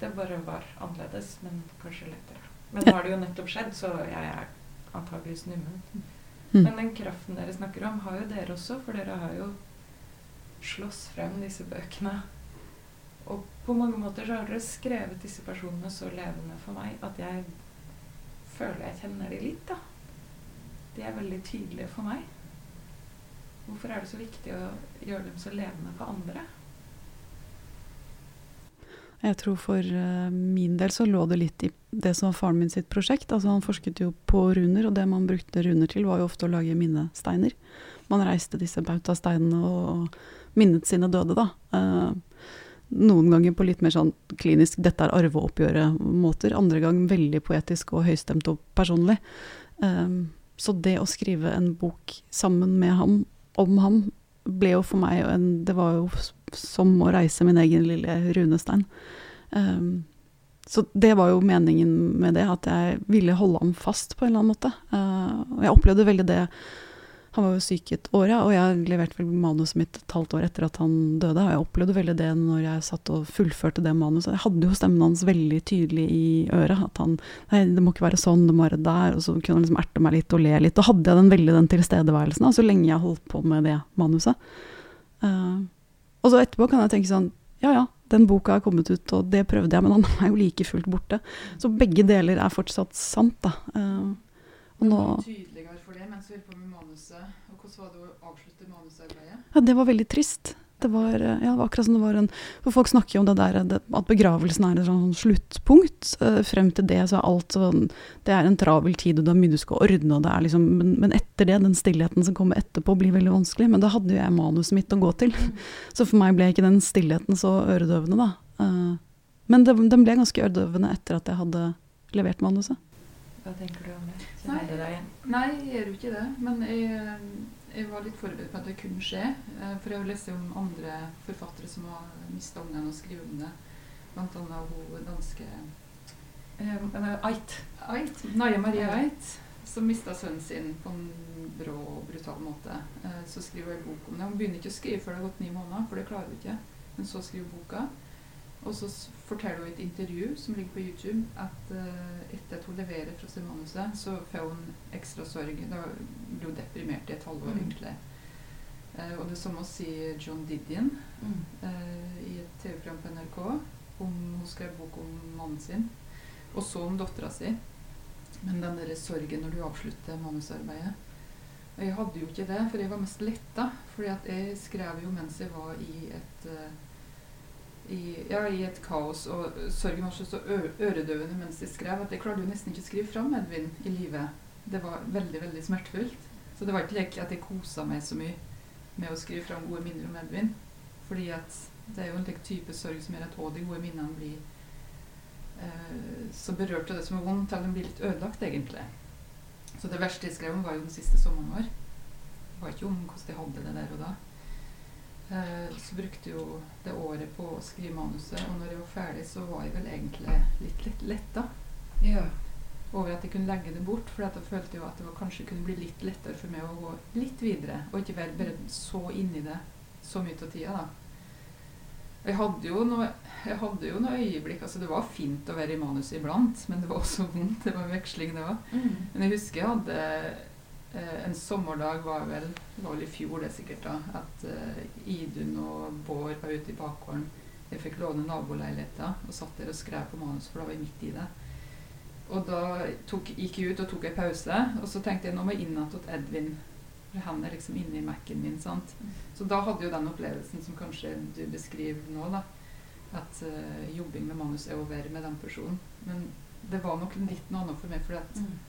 Det bare var annerledes, men kanskje lettere. Men nå har det jo nettopp skjedd, så jeg er antakeligvis nummen. Mm. Men den kraften dere snakker om, har jo dere også, for dere har jo slåss frem disse bøkene. Og på mange måter så har dere skrevet disse personene så levende for meg at jeg føler jeg kjenner de litt, da. De er veldig tydelige for meg. Hvorfor er det så viktig å gjøre dem så levende for andre? Jeg tror for uh, min del så lå det litt i det som var faren min sitt prosjekt. Altså Han forsket jo på runer, og det man brukte runer til, var jo ofte å lage minnesteiner. Man reiste disse bautasteinene og, minnet sine døde, da. Uh, noen ganger på litt mer sånn klinisk 'dette er arveoppgjøret'-måter. Andre gang veldig poetisk og høystemt og personlig. Um, så det å skrive en bok sammen med ham, om ham, ble jo for meg en Det var jo som å reise min egen lille runestein. Um, så det var jo meningen med det, at jeg ville holde ham fast på en eller annen måte. Uh, og jeg opplevde veldig det Han var jo syk i et år, ja, og jeg leverte vel manuset mitt et halvt år etter at han døde. Og jeg opplevde veldig det når jeg satt og fullførte det manuset. Jeg hadde jo stemmen hans veldig tydelig i øret. At han Nei, det må ikke være sånn, det må være der. Og så kunne han liksom erte meg litt og le litt. Og hadde jeg den veldig den tilstedeværelsen da, så lenge jeg holdt på med det manuset. Uh, og så etterpå kan jeg tenke sånn Ja ja, den boka er kommet ut, og det prøvde jeg, men han er jo like fullt borte. Så begge deler er fortsatt sant, da. Uh, og nå tydeligere mens du holdt på med manuset. Og hvordan var det å avslutte manusarbeidet? Ja, det var veldig trist. Det var, eh, ja, det var akkurat som det var en For folk snakker jo om det der det, at begravelsen er et sånn sluttpunkt. Uh, frem til det så er alt sånn Det er en travel tid, og det er mye du skal ordne, og det er liksom men, men etter det, den stillheten som kommer etterpå, blir veldig vanskelig. Men da hadde jo jeg manuset mitt å gå til. Så for meg ble ikke den stillheten så øredøvende, da. Uh, men det, den ble ganske øredøvende etter at jeg hadde levert manuset. Hva tenker du om det? Kjenner du deg igjen? Nei, jeg gjør jo ikke det. Men jeg, jeg var litt forberedt på at det kunne skje. eh, For jeg har lest om andre forfattere som har mista ungene og skrevet om det. Blant annet hun danske Eh, Ait. Eit, Naja Marie Eit, som mista sønnen sin på en brå og brutal måte. Eh, Så skriver hun en bok om det. Hun begynner ikke å skrive før det har gått ni måneder, for det klarer hun ikke. Men så skriver hun boka. Og så forteller hun i et intervju som ligger på YouTube, at uh, etter at hun leverer fra sin manuset, så får hun ekstra sorg. Da blir hun deprimert i et halvår, Mm. egentlig. Uh, og det samme sier John Didion Mm. uh, i et TV-program på NRK. Om, hun skrev bok om mannen sin, og så om dattera si. Men den der sorgen når du avslutter manusarbeidet Og Jeg hadde jo ikke det, for jeg var mest letta. fordi at jeg skrev jo mens jeg var i et eh, i, ja, i et kaos, og sorgen var så, øredøvende mens jeg skrev at jeg klarte jo nesten ikke å skrive fram Edvin i livet. Det var veldig, veldig smertefullt. Så det var ikke like at jeg kosa meg så mye med å skrive fram gode minner om Edvin. Fordi at det er jo en slik type sorg som gjør at òg de gode minnene blir eh, så berørt av det som er vondt, til de blir litt ødelagt, egentlig. Så det verste jeg skrev om, var jo den siste sommeren vår. Det var ikke om hvordan jeg hadde det der og da. Eh, så brukte jo det året på å skrive manuset, og når jeg var ferdig, så var jeg vel egentlig litt, litt letta Ja. over at jeg kunne legge det bort. For da følte jeg at det var kanskje kunne bli litt lettere for meg å gå litt videre, og ikke være bare så inni det så mye av tida, da. Jeg hadde jo noe, jeg hadde jo noe øyeblikk altså Det var fint å være i manuset iblant, men det var også vondt. Det var veksling, det òg. Mm. Men jeg husker jeg hadde En sommerdag var vel var vel i fjor, det sikkert, da. At eh, Idun og Bård var ute i bakgården. Jeg fikk låne naboleiligheta og satt der og skrev på manus, for da var jeg midt i det. Og da tok, gikk jeg ut og tok en pause, og så tenkte jeg nå må jeg inn igjen Edvin. For han er liksom inne i Mac-en min. sant? Så da hadde jo den opplevelsen som kanskje du beskriver nå, da. At uh, jobbing med manus er over med den personen. Men det var nok litt noe annet for meg, for at Mm.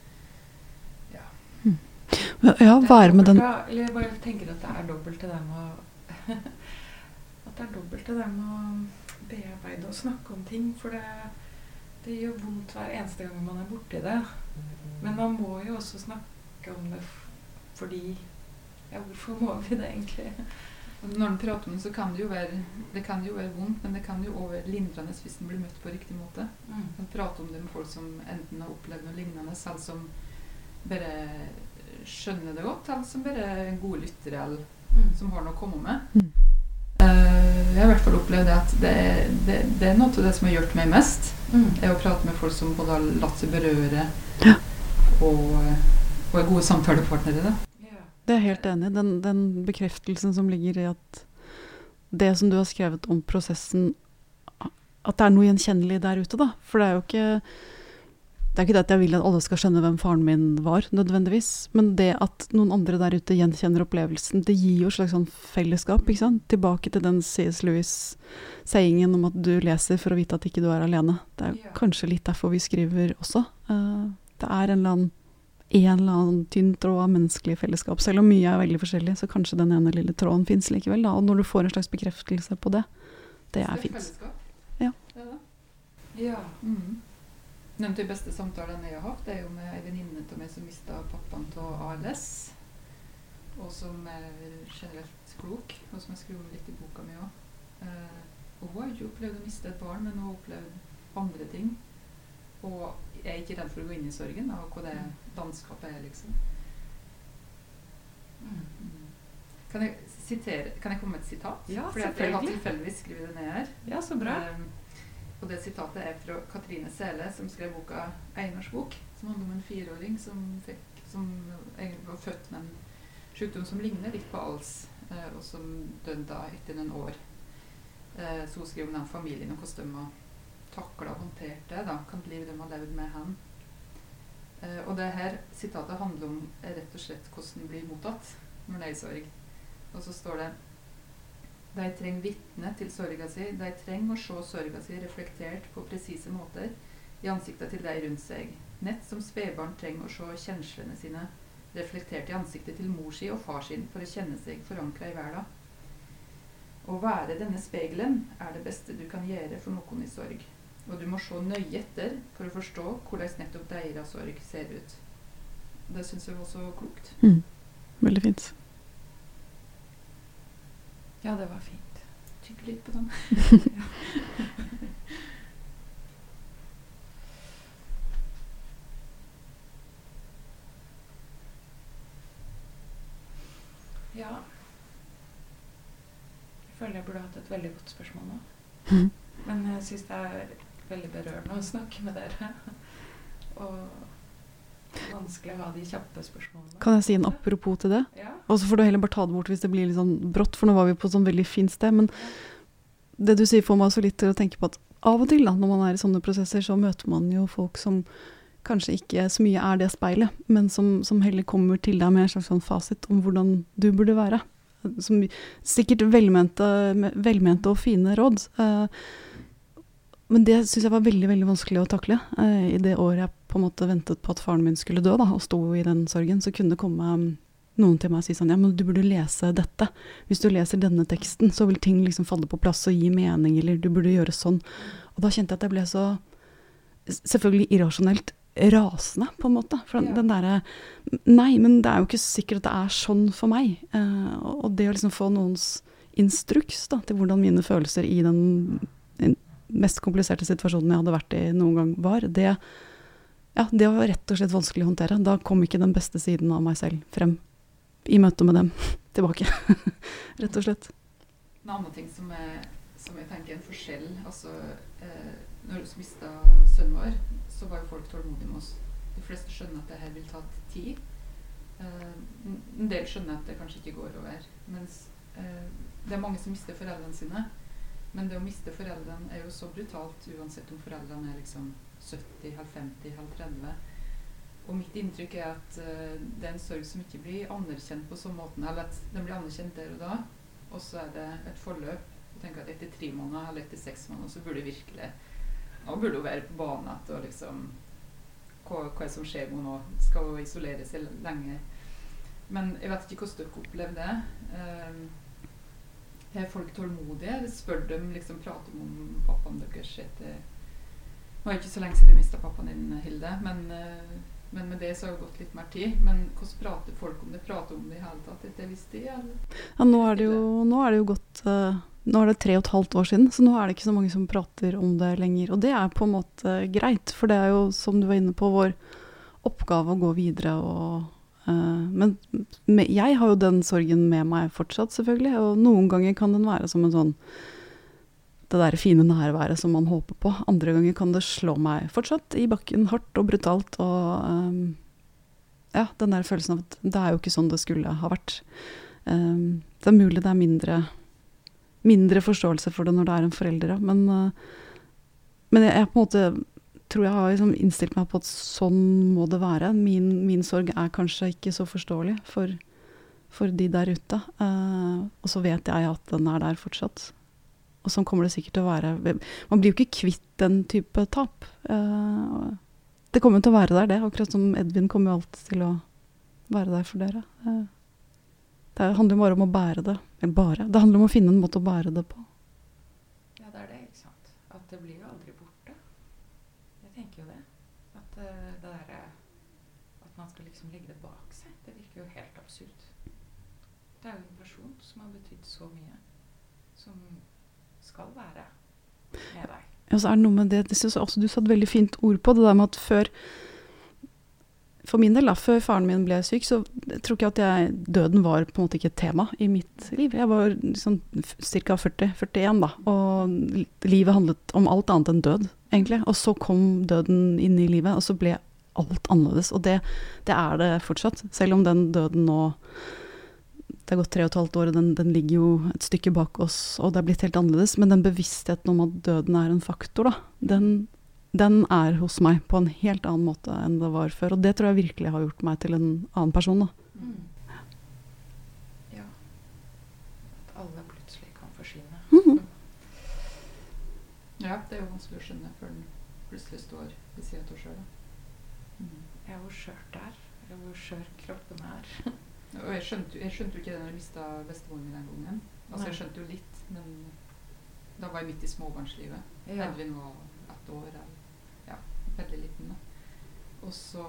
Ja, være med den jeg bare tenker at det er dobbelt til det med å At det er dobbelt til det med å bearbeide og snakke om ting. For det, det gjør vondt hver eneste gang man er borti det. Men man må jo også snakke om det fordi Ja, hvorfor må vi det egentlig? Når en prater om det, så kan det jo være det kan jo være vondt, men det kan jo også være lindrende hvis en blir møtt på riktig måte. Mm. En prater om det med folk som enten har opplevd noe lignende, selv som bare skjønner det godt, eller som bare er gode lyttere, eller Mm. som har noe å komme med. Mm. Uh, jeg har i hvert fall opplevd at det, det, det er noe av det som har gjort meg mest. Mm. er å prate med folk som både har latt seg berøre Ja. og, og er gode samtalepartnere. Yeah. Det er jeg helt enig i. Den, den bekreftelsen som ligger i at det som du har skrevet om prosessen At det er noe gjenkjennelig der ute, da. For det er jo ikke det er ikke det at jeg vil at alle skal skjønne hvem faren min var, nødvendigvis. Men det at noen andre der ute gjenkjenner opplevelsen, det gir jo et slags sånn fellesskap. ikke sant? Tilbake til den C.S. Lewis-sayingen om at du leser for å vite at ikke du er alene. Det er jo kanskje litt derfor vi skriver også. Eh, det er en eller annen en eller annen tynn tråd av menneskelig fellesskap. Selv om mye er veldig forskjellig, så kanskje den ene lille tråden fins likevel. Da. Og når du får en slags bekreftelse på det, det er fint. Ja. Ja. Mm. Noen av de beste samtalene jeg har hatt, er jo med ei venninne av meg som mista pappaen av ALS. Og som er generelt klok, og som jeg skriver litt i boka mi òg. Eh, hun har ikke opplevd å miste et barn, men hun har opplevd andre ting. Og jeg er ikke redd for å gå inn i sorgen, da, og hva det landskapet er, liksom. Mm. Kan jeg, sitere, kan jeg komme med et sitat? Ja, Fordi at jeg har tilfeldigvis skrevet det ned her. ja, så bra. Um, og det sitatet er fra Katrine Sele, som skrev boka 'Einars bok', som handler om en fireåring som, fikk, som var født med en sykdom som ligner litt på ALS, eh, og som døde da etter noen år. Eh, så hun skriver om den familien og hvordan de har takla og håndtert det. da, Hvilket liv de har levd med hen. Eh, og det her sitatet handler om rett og slett hvordan blir mottatt når en er i sorg. Og så står det De trenger vitne til sorga si. De trenger å se sorga si reflektert på presise måter i ansiktet til de rundt seg. Nett som spedbarn trenger å se kjenslene sine reflektert i ansiktet til mor si og far sin for å kjenne seg forankra i verden. Å være denne spegelen er det beste du kan gjøre for noen i sorg. Og du må se nøye etter for å forstå hvordan nettopp deres sorg ser ut. Det syns jeg var så klokt. Mm. Veldig fint. Ja, det var fint. Tygg litt på den. Ja. Jeg føler jeg burde hatt et veldig godt spørsmål nå. Mm. Men jeg syns det er veldig berørende å snakke med dere. Og vanskelig å ha de kjappe spørsmålene. Kan jeg si en apropos til det? Ja. Og så får du heller bare ta det bort hvis det blir litt sånn brått, for nå var vi på et sånn veldig fint sted. Men det du sier får meg også litt til å tenke på at av og til da, når man er i sånne prosesser, så møter man jo folk som kanskje ikke så mye er det speilet, men som, som heller kommer til deg med en slags sånn fasit om hvordan du burde være. Som sikkert velmente, velmente og fine råd. Eh, men det syns jeg var veldig veldig vanskelig å takle. Eh, I det året jeg på en måte ventet på at faren min skulle dø, da, og sto i den sorgen, så kunne det komme um, noen til meg og si sånn Ja, men du burde lese dette. Hvis du leser denne teksten, så vil ting liksom falle på plass og gi mening, eller du burde gjøre sånn. Og da kjente jeg at jeg ble så Selvfølgelig irrasjonelt rasende, på en måte. For Ja. den derre Nei, men det er jo ikke sikkert at det er sånn for meg. Uh, og det å liksom få noens instruks da, til hvordan mine følelser i den den mest kompliserte situasjonen jeg hadde vært i noen gang, var, det, ja, det var rett og slett vanskelig å håndtere. Da kom ikke den beste siden av meg selv frem i møte med dem tilbake. rett og slett. En annen ting som, er, som jeg tenker er en forskjell altså, eh, Når vi mista sønnen vår, så var jo folk tålmodige med oss. De fleste skjønner at det her vil ta tid. Eh, en- del skjønner at det kanskje ikke går over. Mens eh, det er mange som mister foreldrene sine. Men det å miste foreldrene er jo så brutalt uansett om foreldrene er liksom 70, halv 50, halv 30. Og mitt inntrykk er at uh, det er en sorg som ikke blir anerkjent på sånn måten. Eller at den blir anerkjent der og da, og så er det et forløp. Jeg tenker at Etter tre måneder eller etter seks måneder så burde virkelig Nå burde hun være på banen igjen og liksom hva, hva som skjer med henne nå? Skal hun isolere seg lenge? Men jeg vet ikke hvordan dere opplever det. Eh, er folk tålmodige? Spør dem liksom, prater om pappaen deres etter Det ikke så lenge siden du mista pappaen din, Hilde, men, eh, men med det så har det gått litt mer tid. Men hvordan prater folk om det? Prater om det i hele tatt etter en viss tid? Ja, nå er det jo, er det jo gått eh, Nå er det tre og et halvt år siden, så nå er det ikke så mange som prater om det lenger. Og det er på en måte greit, for det er jo, som du var inne på, vår oppgave å gå videre og uh, Men med, jeg har jo den sorgen med meg fortsatt, selvfølgelig. Og noen ganger kan den være som en sånn det der fine nærværet som man håper på. Andre ganger kan det slå meg fortsatt i bakken hardt og brutalt. Og um, ja, den der følelsen av at det er jo ikke sånn det skulle ha vært. Um, det er mulig det er mindre, mindre forståelse for det når det er en forelder, ja. Men, uh, men jeg, jeg på en måte tror jeg har liksom innstilt meg på at sånn må det være. Min, min sorg er kanskje ikke så forståelig for, for de der ute. Uh, og så vet jeg at den er der fortsatt. Og sånn kommer det sikkert til å være. Man blir jo ikke kvitt den type tap. Uh, det kommer til å være der, det. Akkurat som Edvin kommer jo alltid til å være der for dere. Uh, det handler jo bare om å bære det. Eller bare. Det handler om å finne en måte å bære det på. Ja, det er det, ikke sant. At det blir jo aldri borte. Jeg tenker jo det. At eh, det derre At man skal liksom legge det bak seg, det virker jo helt absurd. Det er jo en person som har betydd så mye, som skal være Ja, så er det noe med det, det synes jeg også Du satte veldig fint ord på det der med at før For min del, da, før faren min ble syk, så tror ikke at jeg, døden var på en måte ikke et tema i mitt liv. Jeg var liksom ca. 40-41 da, og livet handlet om alt annet enn død, egentlig. Og så kom døden inn i livet, og så ble alt annerledes. Og det, det er det fortsatt, selv om den døden nå det er gått tre og et halvt år, og den, den ligger jo et stykke bak oss, og det er blitt helt annerledes. Men den bevisstheten om at døden er en faktor, da, den, den er hos meg på en helt annen måte enn det var før. Og det tror jeg virkelig har gjort meg til en annen person. da. Ja. At alle plutselig kan forsvinne. Mhm. Ja, det er jo vanskelig å skjønne før den plutselig står ved siden av sjøl. Mm. Ja, hvor skjørt det er. Eller hvor skjør kroppen er. Og jeg skjønte, jeg skjønte jo ikke det når jeg mista bestemoren min den gangen. Altså, jeg skjønte jo litt, men da var jeg midt i småbarnslivet. Ja. Edvin var ett år, eller ja, veldig liten. da. Og så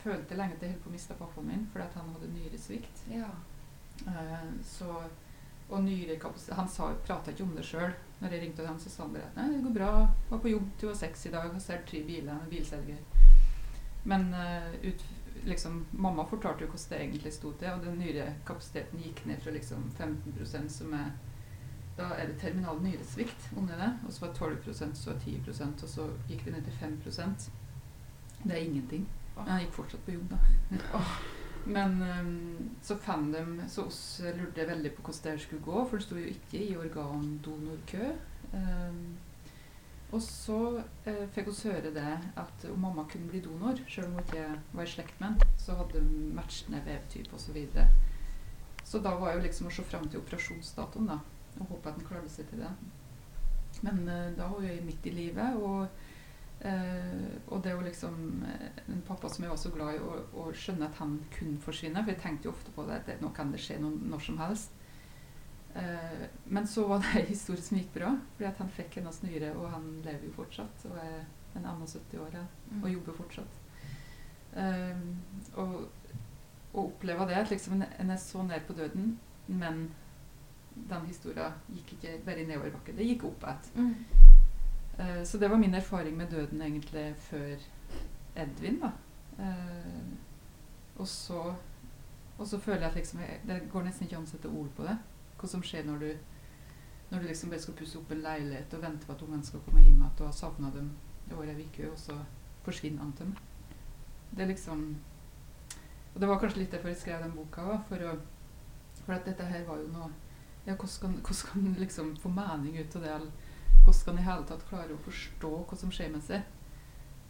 følte jeg lenge at jeg holdt på å miste pappaen min fordi han hadde nyresvikt. ja. Uh, så, og nyrekapasitet Han sa, prata ikke om det sjøl. Når jeg ringte ham, så sa han bare at det går bra. Var på jobb til hun var seks i dag. Har solgt tre biler. Han er bilselger. Men uh, ut, liksom, mamma fortalte jo hvordan det egentlig sto til, og den nyrekapasiteten gikk ned fra liksom 15% som er Da er det terminal nyresvikt under det. Og så var det 12% så 10% og så gikk det ned til 5% Det er ingenting. Men han gikk fortsatt på jobb, da. Men ehm, så fant de Så oss lurte veldig på hvordan det skulle gå, for det sto jo ikke i organdonorkø. Ehm, og så eh, fikk vi høre det at om mamma kunne bli donor, selv om hun ikke var i slekt med ham, så hadde hun matchende vevtype osv. Så, videre. så da var jo liksom å se fram til operasjonsdatoen, da, og håpe at han klarte seg til det. Men eh, da var jeg midt i livet, og Eh, og det å liksom eh, En pappa som jeg var så glad i, å, å skjønne at han kunne forsvinne. For jeg tenkte jo ofte på det, at nå kan det skje noe, når som helst. Eh, men så var det en historie som gikk bra, fordi at han fikk hennes nyre, og han lever jo fortsatt. Og er en 71 år ja, Mm. og jobber fortsatt. Eh, og å oppleve det, at liksom en, er så nær på døden, men den historien gikk ikke bare nedoverbakke, det gikk opp igjen. Mm. Uh, så det var min erfaring med døden egentlig før Edvin, da. Eh, og så og så føler jeg at liksom, det går nesten ikke an å sette ord på det. Hva som skjer når du når du liksom bare skal pusse opp en leilighet og vente på at ungene skal komme hjem igjen og har savna dem i over ei uke, og så forsvinner han dem. Det er liksom Og det var kanskje litt derfor jeg skrev den boka òg, for, for at dette her var jo noe Ja, hvordan kan, en liksom få mening ut av det? hvordan kan en i hele tatt klare å forstå hva som skjer med seg?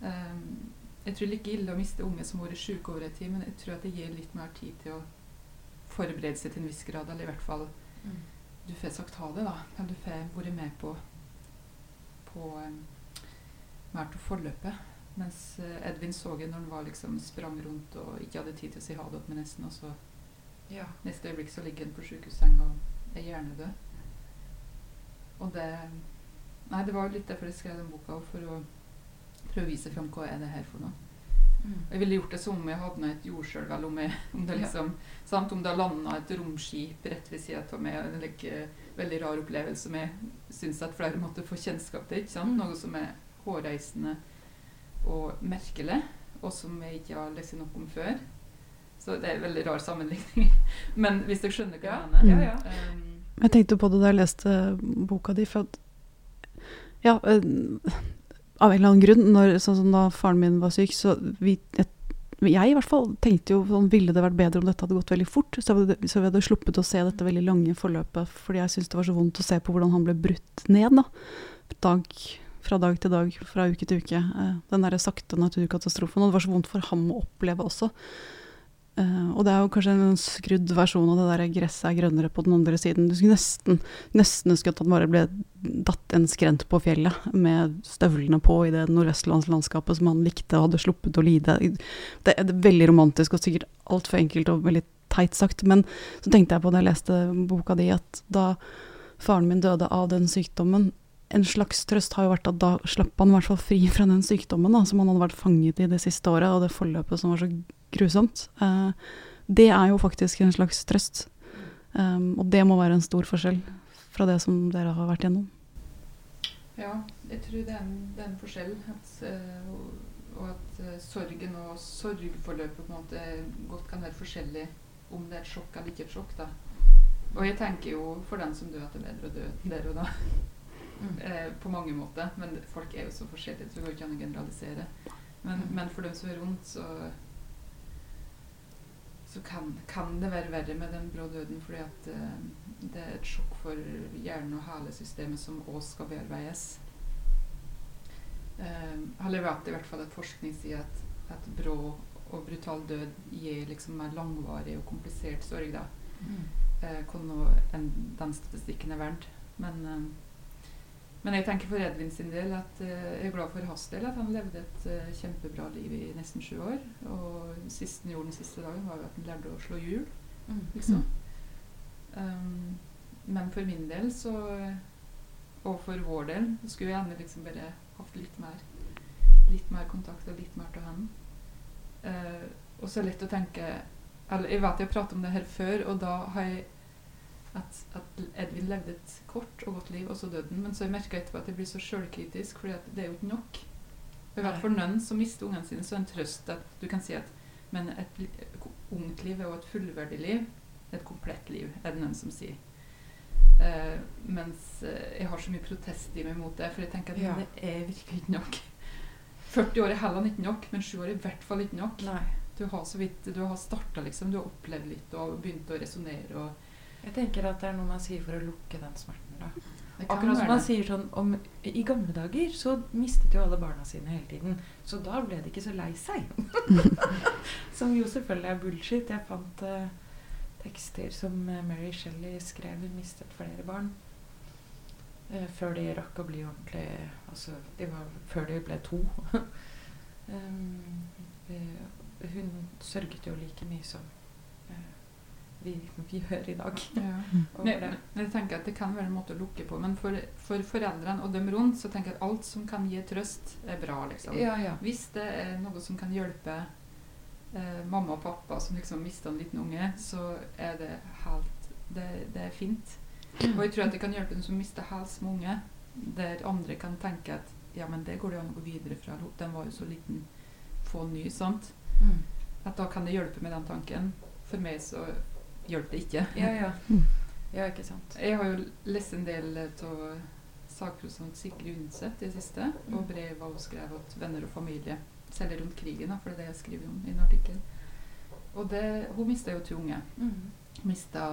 Um, jeg tror det er like ille å miste unge som har vært syke over en tid, men jeg tror at det gir litt mer tid til å forberede seg til en viss grad, eller i hvert fall. Du får sagt ha det, da. Eller du får vært med på, på mer til forløpet. Mens eh, Edvin så det når han var liksom sprang rundt og ikke hadde tid til å si ha det med nesten, og så Ja. neste øyeblikk så ligger han på sjukehussenga og er hjernedød. Og det Nei, det var jo litt derfor jeg skrev den boka, for å prøve å vise fram hva er det her for noe. Mm. Jeg ville gjort det som om jeg hadde i et jordskjelv, eller om, jeg, om det Ja. liksom sant, Om det landa et romskip rett ved sida av meg. En like, veldig rar opplevelse som jeg syns at flere måtte få kjennskap til. ikke sant? Mm. Noe som er hårreisende og merkelig, og som jeg ikke har lest noe om før. Så det er en veldig rar sammenligning. Men hvis dere skjønner hva jeg mener. ja, ja. Um, Jeg tenkte på det da jeg leste boka di, for at Ja, eh, av en eller annen grunn, når, sånn som da faren min var syk, så vi jeg, jeg i hvert fall tenkte jo sånn Ville det vært bedre om dette hadde gått veldig fort? Så, så vi hadde sluppet å se dette veldig lange forløpet, fordi jeg syntes det var så vondt å se på hvordan han ble brutt ned, da. Dag, fra dag til dag, fra uke til uke. Eh, den derre sakte naturkatastrofen. Og det var så vondt for ham å oppleve også. Eh, og det er jo kanskje en skrudd versjon av det der gresset er grønnere på den andre siden. Du skulle nesten nesten ønske at han bare ble datt en skrent på fjellet med støvlene på i det nordvestlandslandskapet som han likte og hadde sluppet å lide. Det er veldig romantisk og sikkert altfor enkelt og veldig teit sagt, men så tenkte jeg på da jeg leste boka di, at da faren min døde av den sykdommen en slags trøst har jo vært at da slapp han i hvert fall fri fra den sykdommen da, som han hadde vært fanget i det siste året, og det forløpet som var så grusomt. Eh, det er jo faktisk en slags trøst. Um, og det må være en stor forskjell fra det som dere har vært gjennom. Ja, jeg tror det er en, det er en forskjell. At, eh, og, at eh, sorgen og sorgforløpet på en måte godt kan være forskjellig om det er et sjokk eller ikke et sjokk. da. Og jeg tenker jo for den som dør at det er bedre å dø der og da. Mm. Eh, på mange måter. Men folk er jo så forskjellige, så det går ikke an å generalisere. Men, Mm. men for dem som er rundt, så så kan, kan det være verre med den blå døden, fordi at eh, det er et sjokk for hjernen og halesystemet som også skal bearbeides. Eh, har levert i hvert fall at forskning sier at, at brå og brutal død gir liksom mer langvarig og komplisert sorg. da. Mm. Uh, nå den statistikken er verdt. Men, eh, men jeg tenker for Edvin sin del at eh, jeg er glad for hans del at han levde et eh, kjempebra liv i nesten sju år. Og siste han gjorde den siste dagen, var jo at han lærte å slå hjul, Mm. liksom. Um, men for min del så Og for vår del skulle jeg gjerne liksom bare hatt litt mer Litt mer kontakt og litt mer til han. Uh, og så er det lett å tenke eller Jeg vet jeg har pratet om det her før, og da har jeg at, at Edvin levde et kort og godt liv, og så døde han. Men så har jeg merka etterpå at jeg blir så sjølkritisk, for det er jo ikke nok. I hvert fall noen som mister ungene sine, så er det en trøst at du kan si at men et ungt liv er jo et fullverdig liv. Et komplett liv, er det noen som sier. Uh, mens eh, jeg har så mye protest i meg mot det, for jeg tenker at Ja. det er virkelig ikke nok. 40 år er heller ikke nok, men 7 år er i hvert fall ikke nok. Nei. Du har så vidt, du har starta, liksom. Du har opplevd litt og begynt å resonnere. og Jeg tenker at det er noe man sier for å lukke den smerten. da. Akkurat som man sier sånn om, I gamle dager så mistet jo alle barna sine hele tiden. Så da ble de ikke så lei seg. som jo selvfølgelig er bullshit. Jeg fant uh, tekster som eh, Mary Shelley skrev. Hun mistet flere barn. uh, før de rakk å bli ordentlig Altså de var, før de ble to. um, uh, hun sørget jo like mye som vi, vi gjør i dag. Ja. Men, men jeg tenker at Det kan være en måte å lukke på, men for, for foreldrene og dem rundt så tenker jeg at alt som kan gi trøst, er bra. liksom. Ja, ja. Hvis det er noe som kan hjelpe eh, mamma og pappa som liksom mista en liten unge, så er det helt Det, det er fint. Og jeg tror at det kan hjelpe den som mister helt små unge, der andre kan tenke at ja, men det går det an å gå videre fra. Den var jo så liten, få ny, sant. Mm. At da kan det hjelpe med den tanken. For meg så hjelper det ikke. Ja, ja. Mm. Ja, ikke sant. Jeg har jo lest en del av saker til Sigrid Undset i det siste, og brev hun skrev til venner og familie, særlig rundt krigen, da, for det er det jeg skriver om i en artikkel. Og det, hun mista jo to unge. Mm. Mista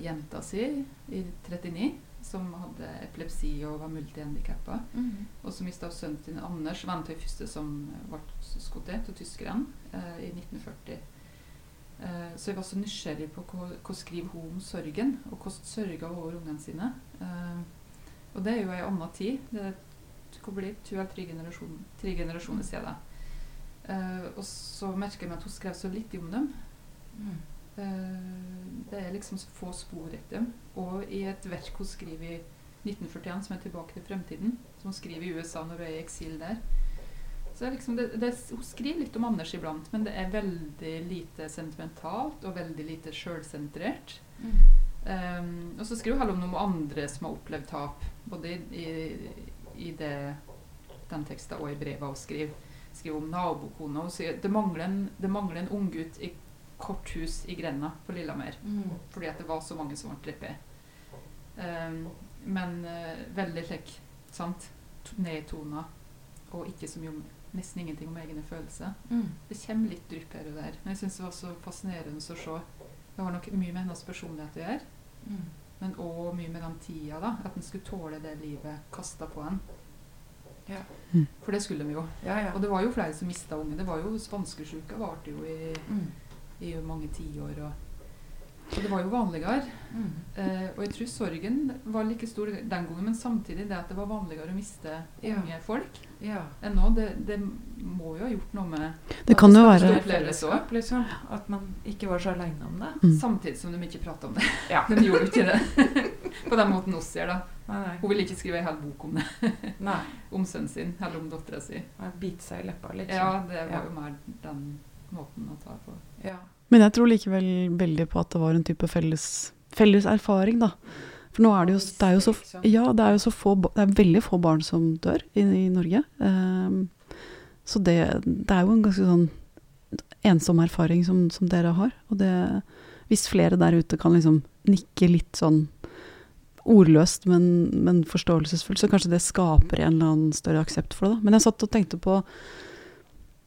jenta si i 39, som hadde epilepsi og var multihandikappa. Mm. Og så mista sønnen sin Anders, vennen til første som ble skutt av tyskerne eh, i 1940. Eh, så jeg var så nysgjerrig på hva skriver hun om sorgen, og hvordan sørger hun over ungene sine. Eh, og det er jo ei anna tid. Det hvor blir to eller tre generasjoner, tre generasjoner siden. Eh, og så merker jeg meg at hun skrev så litt om dem. Mm. Eh, det er liksom så få spor etter dem. Og i et verk hun skriver i 1941, som er 'Tilbake til fremtiden', som hun skriver i USA når hun er i eksil der, så liksom det, det, hun skriver litt om Anders iblant, men det er veldig lite sentimentalt og veldig lite sjølsentrert. Mm. Um, og så skriver hun om noen andre som har opplevd tap, både i, i, det, den teksten og i brevet hun skriver. Skriver om nabokona. Hun sier det mangler en, det mangler en unggutt i korthus i grenda på Lillehammer. Mm. Fordi at det var så mange som ble drept. Um, men uh, veldig slik sant? nedtona, og ikke så mye nesten ingenting om egne følelser. Mm. Det kommer litt drypp her og der. Men jeg syns det var så fascinerende å se. Det har nok mye med hennes personlighet å gjøre, Mm. men òg mye med den tida. da, At en skulle tåle det livet kasta på en. Ja. Mm. For det skulle de jo. Ja, ja. Og det var jo flere som mista unge. Det var jo Spanskesjuka varte jo i, Mm. i mange tiår. Og, og det var jo vanligere. Mm. Eh, og jeg tror sorgen var like stor den gangen, men samtidig det at det var vanligere å miste Ja. unge folk ja. enn nå. Det, det må jo ha gjort noe med Det kan jo være fellesskap, liksom. At man ikke var så aleine om det. Mm. Samtidig som de ikke prata om det. Ja. De gjorde jo ikke det. På den måten oss gjør, da. Nei, nei. Hun ville ikke skrive en hel bok om det. nei. Om sønnen sin, eller om dattera si. Man Bite seg i leppa, liksom. Ja, det var Ja. jo mer den måten å ta på. Ja. Men jeg tror likevel veldig på at det var en type felles, felles erfaring, da. For nå er det jo, det er jo så. Ja, det er jo så få Det er veldig få barn som dør i, i Norge. Um, så det, det er jo en ganske sånn ensom erfaring som, som dere har. Og det Hvis flere der ute kan liksom nikke litt sånn ordløst, men, men forståelsesfullt, så kanskje det skaper en eller annen større aksept for det. Da. Men jeg satt og tenkte på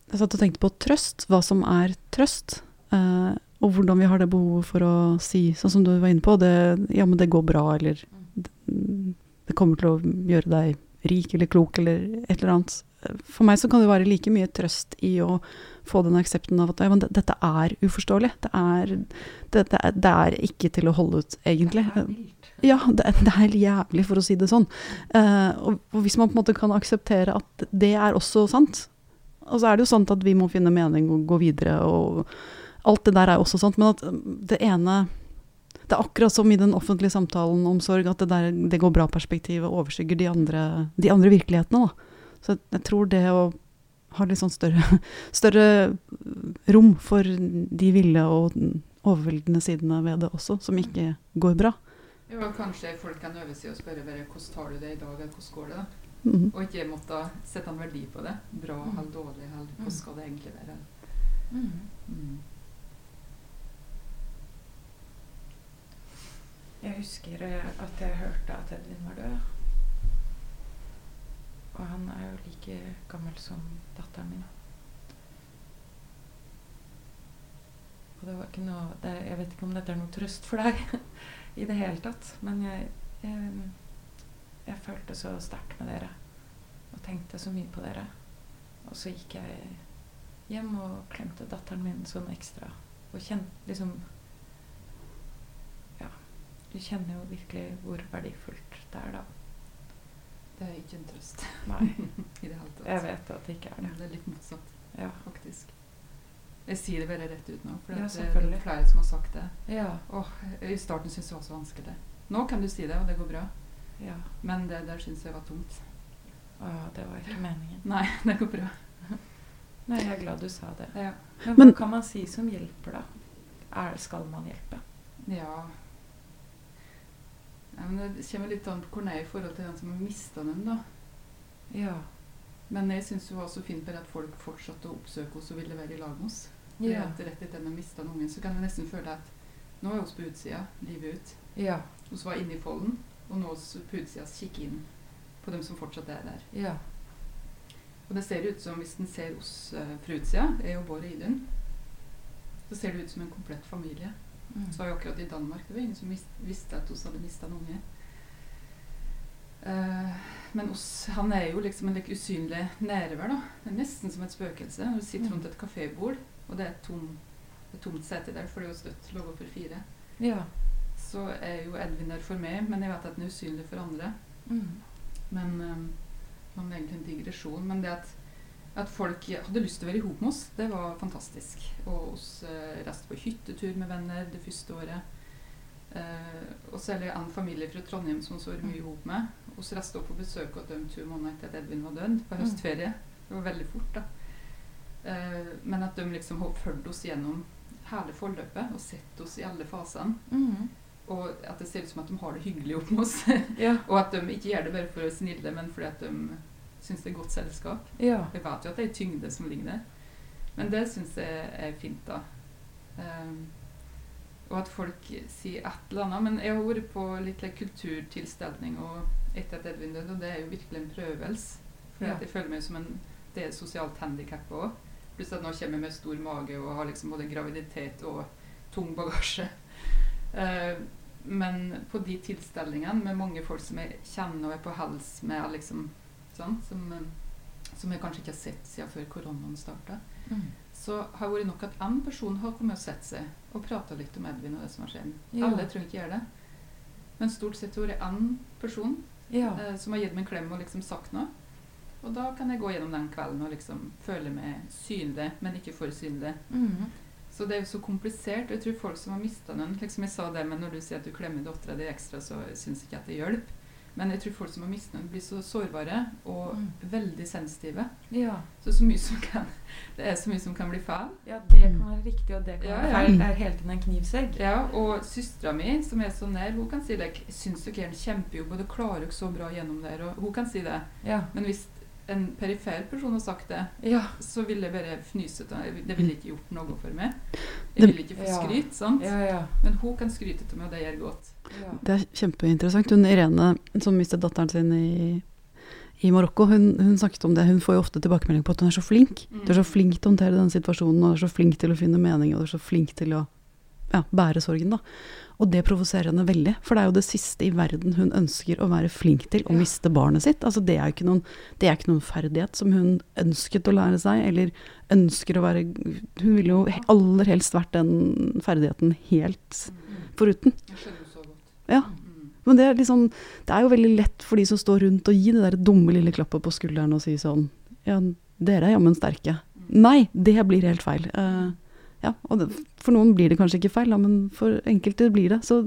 jeg satt og tenkte på trøst, hva som er trøst. Eh, og hvordan vi har det behovet for å si, sånn som du var inne på, det, ja, men det går bra, eller det kommer til å gjøre deg rik eller klok eller et eller annet. For meg så kan det være like mye trøst i å få den aksepten av at ja, men det, dette er uforståelig. Det er, det, det, er, det er ikke til å holde ut, egentlig. Ja, det, det er jævlig, for å si det sånn. Uh, og, og hvis man på en måte kan akseptere at det er også sant, og så er det jo sant at vi må finne mening og gå videre, og alt det der er også sant, men at mm, det ene Det er akkurat som i den offentlige samtalen om sorg, at det der det går bra-perspektivet overskygger de andre, de andre virkelighetene. Da. Så jeg, tror det å ha litt sånn større, større rom for de ville og overveldende sidene ved det også, som ikke går bra. Jo, kanskje folk kan øve seg og spørre bare hvordan tar du det i dag, eller hvordan går det? da? Mhm. Og ikke måtte sette en verdi på det. Bra Mm. eller dårlig, eller hvordan skal det egentlig være? Mm. Mm. Jeg husker eh, at jeg hørte at Edvin var død. Og han er jo like gammel som datteren min. Og det var ikke noe det, Jeg vet ikke om dette er noe trøst for deg i det hele tatt, men jeg, jeg, jeg følte så sterkt med dere. Og tenkte så mye på dere. Og så gikk jeg hjem og klemte datteren min sånn ekstra. Og kjente liksom. Du kjenner jo virkelig hvor verdifullt det er, da. Det er ikke en trøst Nei, i det hele tatt. jeg vet at det ikke er det. Det er litt motsatt, Ja. faktisk. Jeg sier det bare rett ut nå, for Ja, at det, er flere som har sagt det. Ja. Åh, I starten syntes jeg det var så vanskelig. Nå kan du si det, og det går bra. ja. Men det der syns jeg var tungt. Å, det var ikke meningen. Nei, det går bra. Nei, jeg er glad du sa det. Ja. Men Men- hva kan man si som hjelper, da? Er, skal man hjelpe? ja. Ja men det kommer litt an på hvordan jeg er i forhold til den som har mista den, da. Ja. Men jeg syns det var så fint bare at folk fortsatte å oppsøke oss og ville være i lag med oss. For Ja. at rett etter at de mista ungen, så kan jeg nesten føle at nå er vi på utsida, livet ut. Ja. Vi var inne i folden, og nå er vi på utsida kikker inn på dem som fortsatt er der. Ja. Og det ser ut som, hvis en ser oss eh, fra utsida, jeg og Bård og Idun, så ser det ut som en komplett familie. Mm. Så var jo akkurat i Danmark, det var ingen som visste at vi hadde mista en unge. Uh, men oss, han er jo liksom en like usynlig nærvær, da. Det er nesten som et spøkelse. Når du sitter Mm. rundt et kafébord, og det er et tom, et tomt sete der, for det er jo støtt lov for fire, Ja. så er jo Edvin der for meg, men jeg vet at den er usynlig for andre. Mm. Men um, det er egentlig en digresjon. Men det at, at folk hadde lyst til å være i hop med oss, det var fantastisk. Og oss uh, reiste på hyttetur med venner det første året. Eh, og så er det en familie fra Trondheim som vi var mye i hop med. Vi reiste opp på besøk hos dem to måneder etter at Edvin var død, på Mm. høstferie. Det var veldig fort, da. Eh, men at de liksom har fulgt oss gjennom hele forløpet og sett oss i alle fasene. Mm. Og at det ser ut som at de har det hyggelig opp med oss. Ja. Og at de ikke gjør det bare for å være snille, men fordi at de syns det er godt selskap. Ja. Jeg vet jo at det er tyngde som ligger der, men det syns jeg er fint, da. Um, og at folk sier et eller annet. Men jeg har vært på litt like, kulturtilstelning og etter at Edvin døde, og det er jo virkelig en prøvelse. For Ja. at jeg føler meg som en det er sosialt handikap òg. Pluss at nå kommer jeg med stor mage og har liksom både graviditet og tung bagasje. Uh, men på de tilstelningene med mange folk som jeg kjenner og er på hals med, liksom, sånn, som, eh, som jeg kanskje ikke har sett siden før koronaen starta, Mm. så har det vært nok at én person har kommet og sett seg og prata litt om Edvin og det som har skjedd. Ja. Alle trenger ikke gjøre det. Men stort sett har det vært én person Ja. eh, som har gitt meg en klem og liksom sagt noe. Og da kan jeg gå gjennom den kvelden og liksom føle meg synlig, men ikke for synlig. Mm. Så det er jo så komplisert. og Jeg tror folk som har mista noen liksom Jeg sa det, men når du sier at du klemmer dattera di ekstra, så syns ikke at det hjelper. Men jeg tror folk som har mistet noen, blir så sårbare og Mm. veldig sensitive. Ja. Så, så mye som kan Det er så mye som kan bli feil. ja, det kan være riktig, og det kan Ja, være feil. Det er hele tiden en knivsegg. Ja, og søstera mi, som er så nær, hun kan si det. Jeg syns dere gjør en kjempejobb, og dere klarer dere så bra gjennom det. her», Og hun kan si det. Ja. Men hvis en perifer person har sagt det, Ja. så ville jeg bare fnyset. Det ville ikke gjort noe for meg. Jeg ville ikke få Ja. skryt, sant? Ja, ja. Men hun kan skryte til meg, og det gjør godt. ja. Det er kjempeinteressant. Hun Irene, som mistet datteren sin i, i Marokko, hun, hun snakket om det. Hun får jo ofte tilbakemelding på at hun er så flink. Mm. Du er så flink til å håndtere den situasjonen, og du er så flink til å finne mening, og du er så flink til å ja, bære sorgen, da. Og det provoserer henne veldig, for det er jo det siste i verden hun ønsker å være flink til, å Ja. miste barnet sitt. Altså det er jo ikke noen, det er ikke noen ferdighet som hun ønsket å lære seg, eller ønsker å være Hun ville jo aller helst vært den ferdigheten helt foruten. Ja. Mm. Men det er liksom Det er jo veldig lett for de som står rundt, å gi det der dumme lille klappet på skulderen og si sånn Ja, dere er jammen sterke. Nei, det blir helt feil. Eh, ja, og det, for noen blir det kanskje ikke feil, da, men for enkelte blir det. Så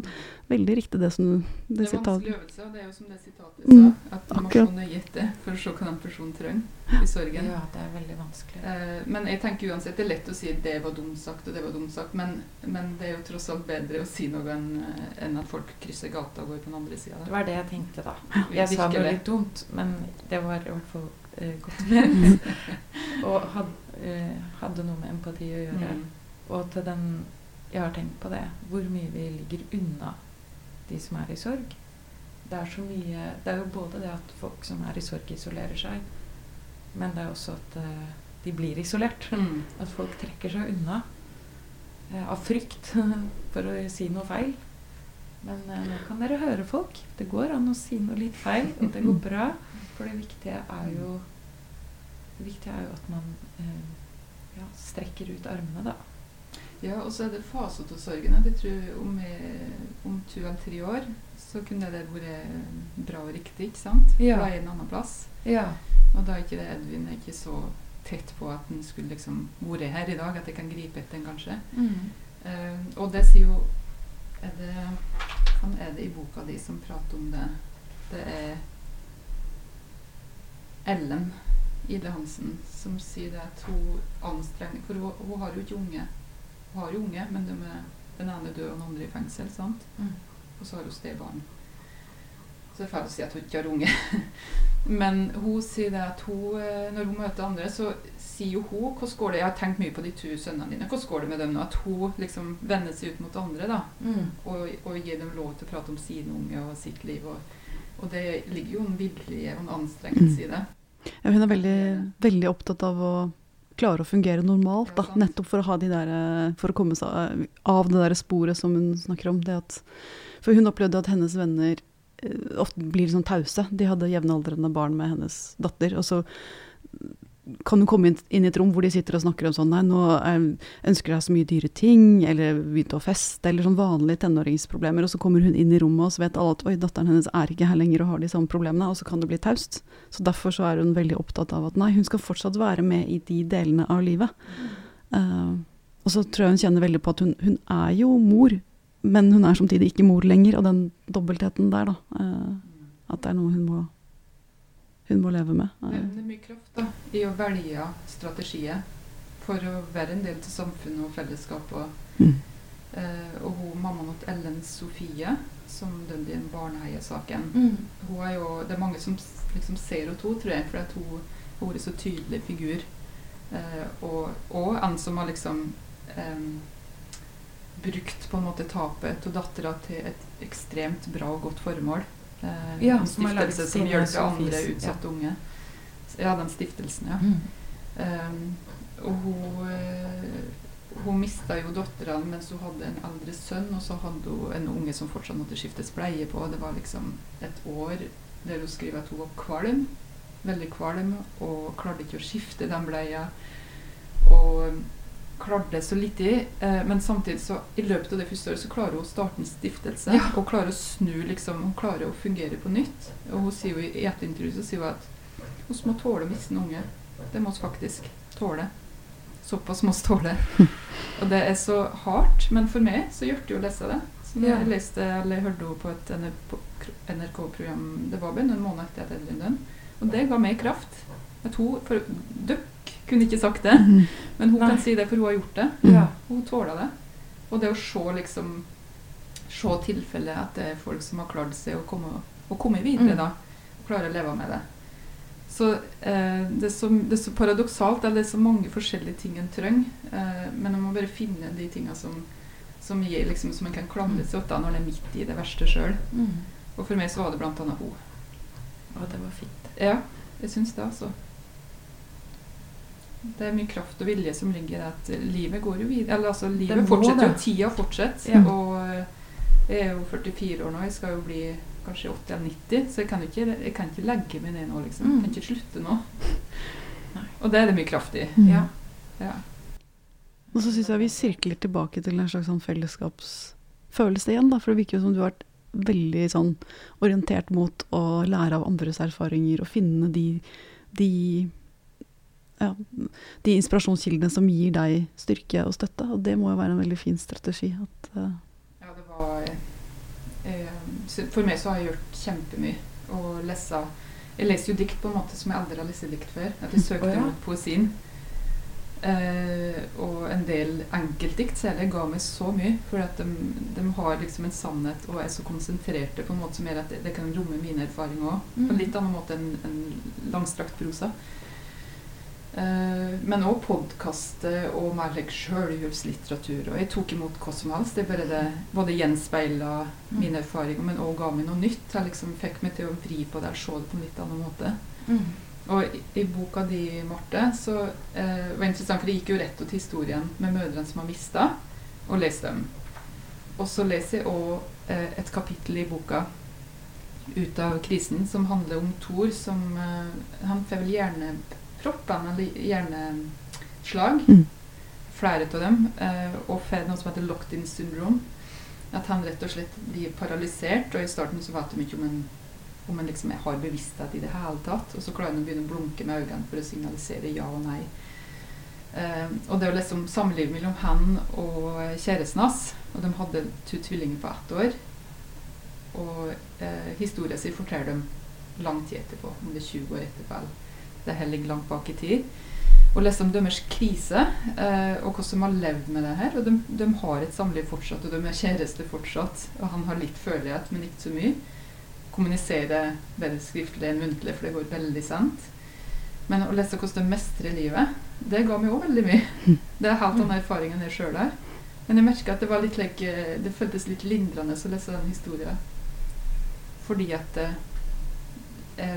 veldig riktig det som du Det det er vanskelig øvelse, og det er jo som det sitatet Mm, sa, at man må akkurat. se nøye etter for å se hva den personen trenger i sorgen. Ja, det er veldig vanskelig. Eh, men jeg tenker uansett, det er lett å si 'det var dumt sagt' og 'det var dumt sagt', men, men det er jo tross alt bedre å si noe enn en at folk krysser gata og går på den andre sida. Det var det jeg tenkte, da. Jeg sa det var litt dumt, men det var i hvert fall eh, godt ment. og had, eh, hadde noe med empati å gjøre. Mm. Og til den Jeg har tenkt på det. Hvor mye vi ligger unna de som er i sorg. Det er så mye Det er jo både det at folk som er i sorg, isolerer seg, men det er også at uh, de blir isolert. Mm. At folk trekker seg unna uh, av frykt for å si noe feil. Men uh, nå kan dere høre folk. Det går an å si noe litt feil, og det går bra. For det viktige er jo Det viktige er jo at man ja, strekker ut armene, da. Ja, og så er det faser av sorgen. Jeg tror om, eh, om to eller tre år så kunne det vært bra og riktig, ikke sant? Ja. På en annen plass. Ja. Og da er ikke det Edvin er ikke så tett på at han skulle liksom vært her i dag, at jeg kan gripe etter den kanskje. Eh, og det sier jo er det, Hvem er det i boka di som prater om det? Det er Ellen Ide Hansen som sier det at hun anstrenger For hun, hun har jo ikke unge. Har jo unge, men de den ene er død og den andre i fengsel. sant? Mm. Og så har hun stebarn. Så det er feil å si at hun ikke har unge. Men hun sier det at hun, eh, når hun møter andre, så sier jo hun hvordan går det, Jeg har tenkt mye på de to sønnene dine. Hvordan går det med dem nå? At hun liksom vender seg ut mot andre da, Mm. og, og gir dem lov til å prate om sine unge og sitt liv. Og, og det ligger jo en vilje og en anstrengelse i det. Ja, hun er veldig, veldig opptatt av å klare å fungere normalt, da. Nettopp for å der eh, For å komme seg eh, av det der sporet som hun snakker om. At, for hun opplevde at hennes venner eh, ofte blir sånn tause. De hadde jevnaldrende barn med hennes datter. Og så kan hun komme inn, i et rom hvor de sitter og snakker om sånn Nei, nå er, ønsker jeg så mye dyre ting, eller begynte å feste, eller sånn vanlige tenåringsproblemer. Og så kommer hun inn i rommet, og så vet alle at oi, datteren hennes er ikke her lenger og har de samme problemene. Og så kan det bli taust. Så derfor så er hun veldig opptatt av at nei, hun skal fortsatt være med i de delene av livet. Uh, og så tror jeg hun kjenner veldig på at hun, hun er jo mor, men hun er samtidig ikke mor lenger, og den dobbeltheten der, da. Uh, at det er noe hun må, hun må leve med. Det, det er mye kraft da, i å velge strategier for å være en del til samfunnet og fellesskap. Og, Mm. eh, og hun, mammaen til Ellen Sofie, som døde i den barneheiesaken Mm. hun er jo, Det er mange som liksom ser henne to, tror jeg, for at hun hun har vært så tydelig figur. Eh, og, og en som har liksom eh, brukt på en måte tapet av dattera til et ekstremt bra og godt formål. Eh, Ja, en stiftelse som som hjelper andre utsatte utsatte unge. Ja, den stiftelsen, ja. Mm. Um, og hun, eh, hun mista jo dattera mens hun hadde en eldre sønn, og så hadde hun en unge som fortsatt måtte skiftes bleie på. Det var liksom et år der hun skriver at hun var kvalm, veldig kvalm, og klarte ikke å skifte den bleia. Og klarte så litt eh, men samtidig så i løpet av det første året så klarer hun å starte en stiftelse. Ja. Og klarer å snu liksom, hun klarer å fungere på nytt. Og hun sier jo i et intervju så sier hun at hun må tåle å miste en unge. Det må vi faktisk tåle. Såpass må vi tåle. Og det er så hardt, men for meg så gjør det jo å lese det. Så jeg leste, eller hørte henne på et NRK-program Det var bare noen måneder etter at Edvin døde. Og det ga meg kraft. At hun, for kunne ikke sagt det, Mhm. men hun Nei. kan si det, for hun har gjort det. Ja. Hun tåler det. Og det å se liksom Se tilfellet at det er folk som har klart seg å komme, å komme videre Mm. da. Og klare å leve med det. Så eh, det, er så det er så paradoksalt. Det er så mange forskjellige ting en trenger. Eh, men man må bare finne de tinga som, som, gir, liksom, som en kan klamre seg til når en er midt i det verste sjøl. Mm. Og for meg så var det blant annet hun. Og det var fint. Ja, jeg syns det, altså. Det er mye kraft og vilje som ligger i at livet går jo videre. Eller altså, livet fortsetter jo. Tida fortsetter. Ja. Og jeg er jo 44 år nå. Jeg skal jo bli kanskje 80 eller 90, så jeg kan ikke, jeg kan ikke legge meg ned nå, liksom. Jeg Mm. kan ikke slutte nå. Og det er det mye kraft i. Mm. Ja. Ja. Og så syns jeg vi sirkler tilbake til en slags sånn fellesskapsfølelse igjen, da. For det virker jo som du har vært veldig sånn orientert mot å lære av andres erfaringer og finne de, de ja, de inspirasjonskildene som gir deg styrke og støtte. Og det må jo være en veldig fin strategi. At, uh... Ja, det var eh, For meg så har jeg gjort kjempemye. Og lese Jeg leser jo dikt på en måte som jeg aldri har lest dikt før. At jeg søkte oh, ja. mot poesien. Eh, og en del enkeltdikt særlig ga meg så mye. For at de, de har liksom en sannhet og er så konsentrerte på en måte som gjør at det, det kan romme mine erfaringer òg. På en litt annen måte enn en langstrakt prosa. Eh, men òg podkaster og mer like sjølhjelpslitteratur. Og jeg tok imot hva som helst. Det bare det både gjenspeila mine erfaringer, men òg ga meg noe nytt. Jeg liksom fikk meg til å vri på det og se det på en litt annen måte. Mm. Og i, i boka di, Marte, så eh, var det interessant, for det gikk jo rett til historien med mødrene som har mista, og leste dem. Og så leser jeg òg eh, et kapittel i boka ut av krisen som handler om Thor som eh, Han får vel hjernepropp, han, men hjerneslag. Mm. Flere av dem. Eh, og får noe som heter locked-in syndrome. At han rett og slett blir paralysert. Og i starten så vet de ikke om en om en liksom har bevissthet i det hele tatt. Og så klarer han å begynne å blunke med øynene for å signalisere ja og nei. Eh, og det å liksom samliv mellom han og kjæresten hans Og de hadde to tvillinger på ett år. Og eh, historien sin forteller dem lang tid etterpå, om det er 20 år etterpå. Det her ligger langt bak i tid. Og lese om deres krise, eh, og hvordan de har levd med det her. Og de, de har et samliv fortsatt, og de er kjærester fortsatt. Og han har litt følelighet, men ikke så mye Kommuniserer bedre skriftlig enn muntlig, for det går veldig sent. Men å lese hvordan de mestrer livet, det ga meg òg veldig mye. Det er helt annen erfaring enn jeg sjøl har. Men jeg merka at det var litt like, det føltes litt lindrende å lese den historien. Fordi at eh,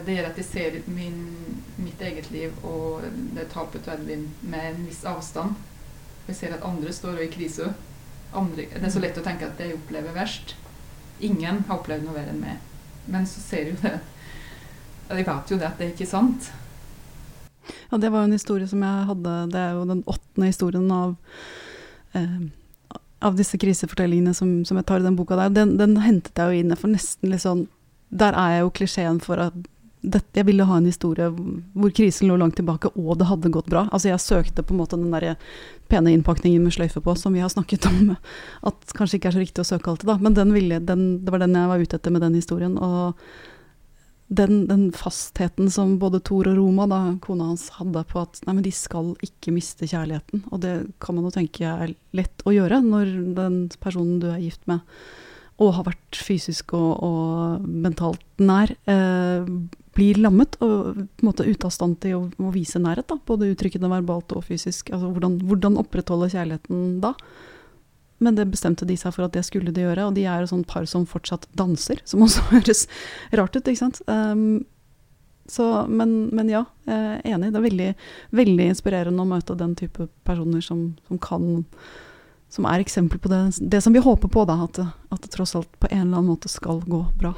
det gjør at jeg ser min, mitt eget liv og det tapet til Edvin med en viss avstand. Jeg ser at andre står i krise. Det er så lett å tenke at det jeg opplever verst. Ingen har opplevd noe verre enn meg. Men så ser jo det Jeg vet jo det at det er ikke sant. Ja, det var jo en historie som jeg hadde Det er jo den åttende historien av eh, av disse krisefortellingene som, som jeg tar i den boka der. Den, den hentet jeg jo inn. For nesten litt sånn Der er jeg jo klisjeen for at dette, jeg ville ha en historie hvor krisen lå langt tilbake, og det hadde gått bra. Altså Jeg søkte på en måte den der pene innpakningen med sløyfe på, som vi har snakket om at kanskje ikke er så riktig å søke alltid, da. Men den ville, den, det var den jeg var ute etter med den historien. Og den, den fastheten som både Thor og Roma, da, kona hans, hadde på at nei, men de skal ikke miste kjærligheten. Og det kan man jo tenke er lett å gjøre når den personen du er gift med, og har vært fysisk og, og mentalt nær, eh, blir lammet og på en måte ute av stand til å, å vise nærhet. Da, både uttrykkende verbalt og fysisk. Altså, hvordan, hvordan opprettholde kjærligheten da? Men det bestemte de seg for at det skulle de gjøre, og de er et sånt par som fortsatt danser, som også høres rart ut, ikke sant. Um, så, men, men ja, jeg er enig. Det er veldig, veldig inspirerende å møte den type personer som, som kan Som er eksempel på det, det som vi håper på, da. At at det tross alt på en eller annen måte skal gå bra.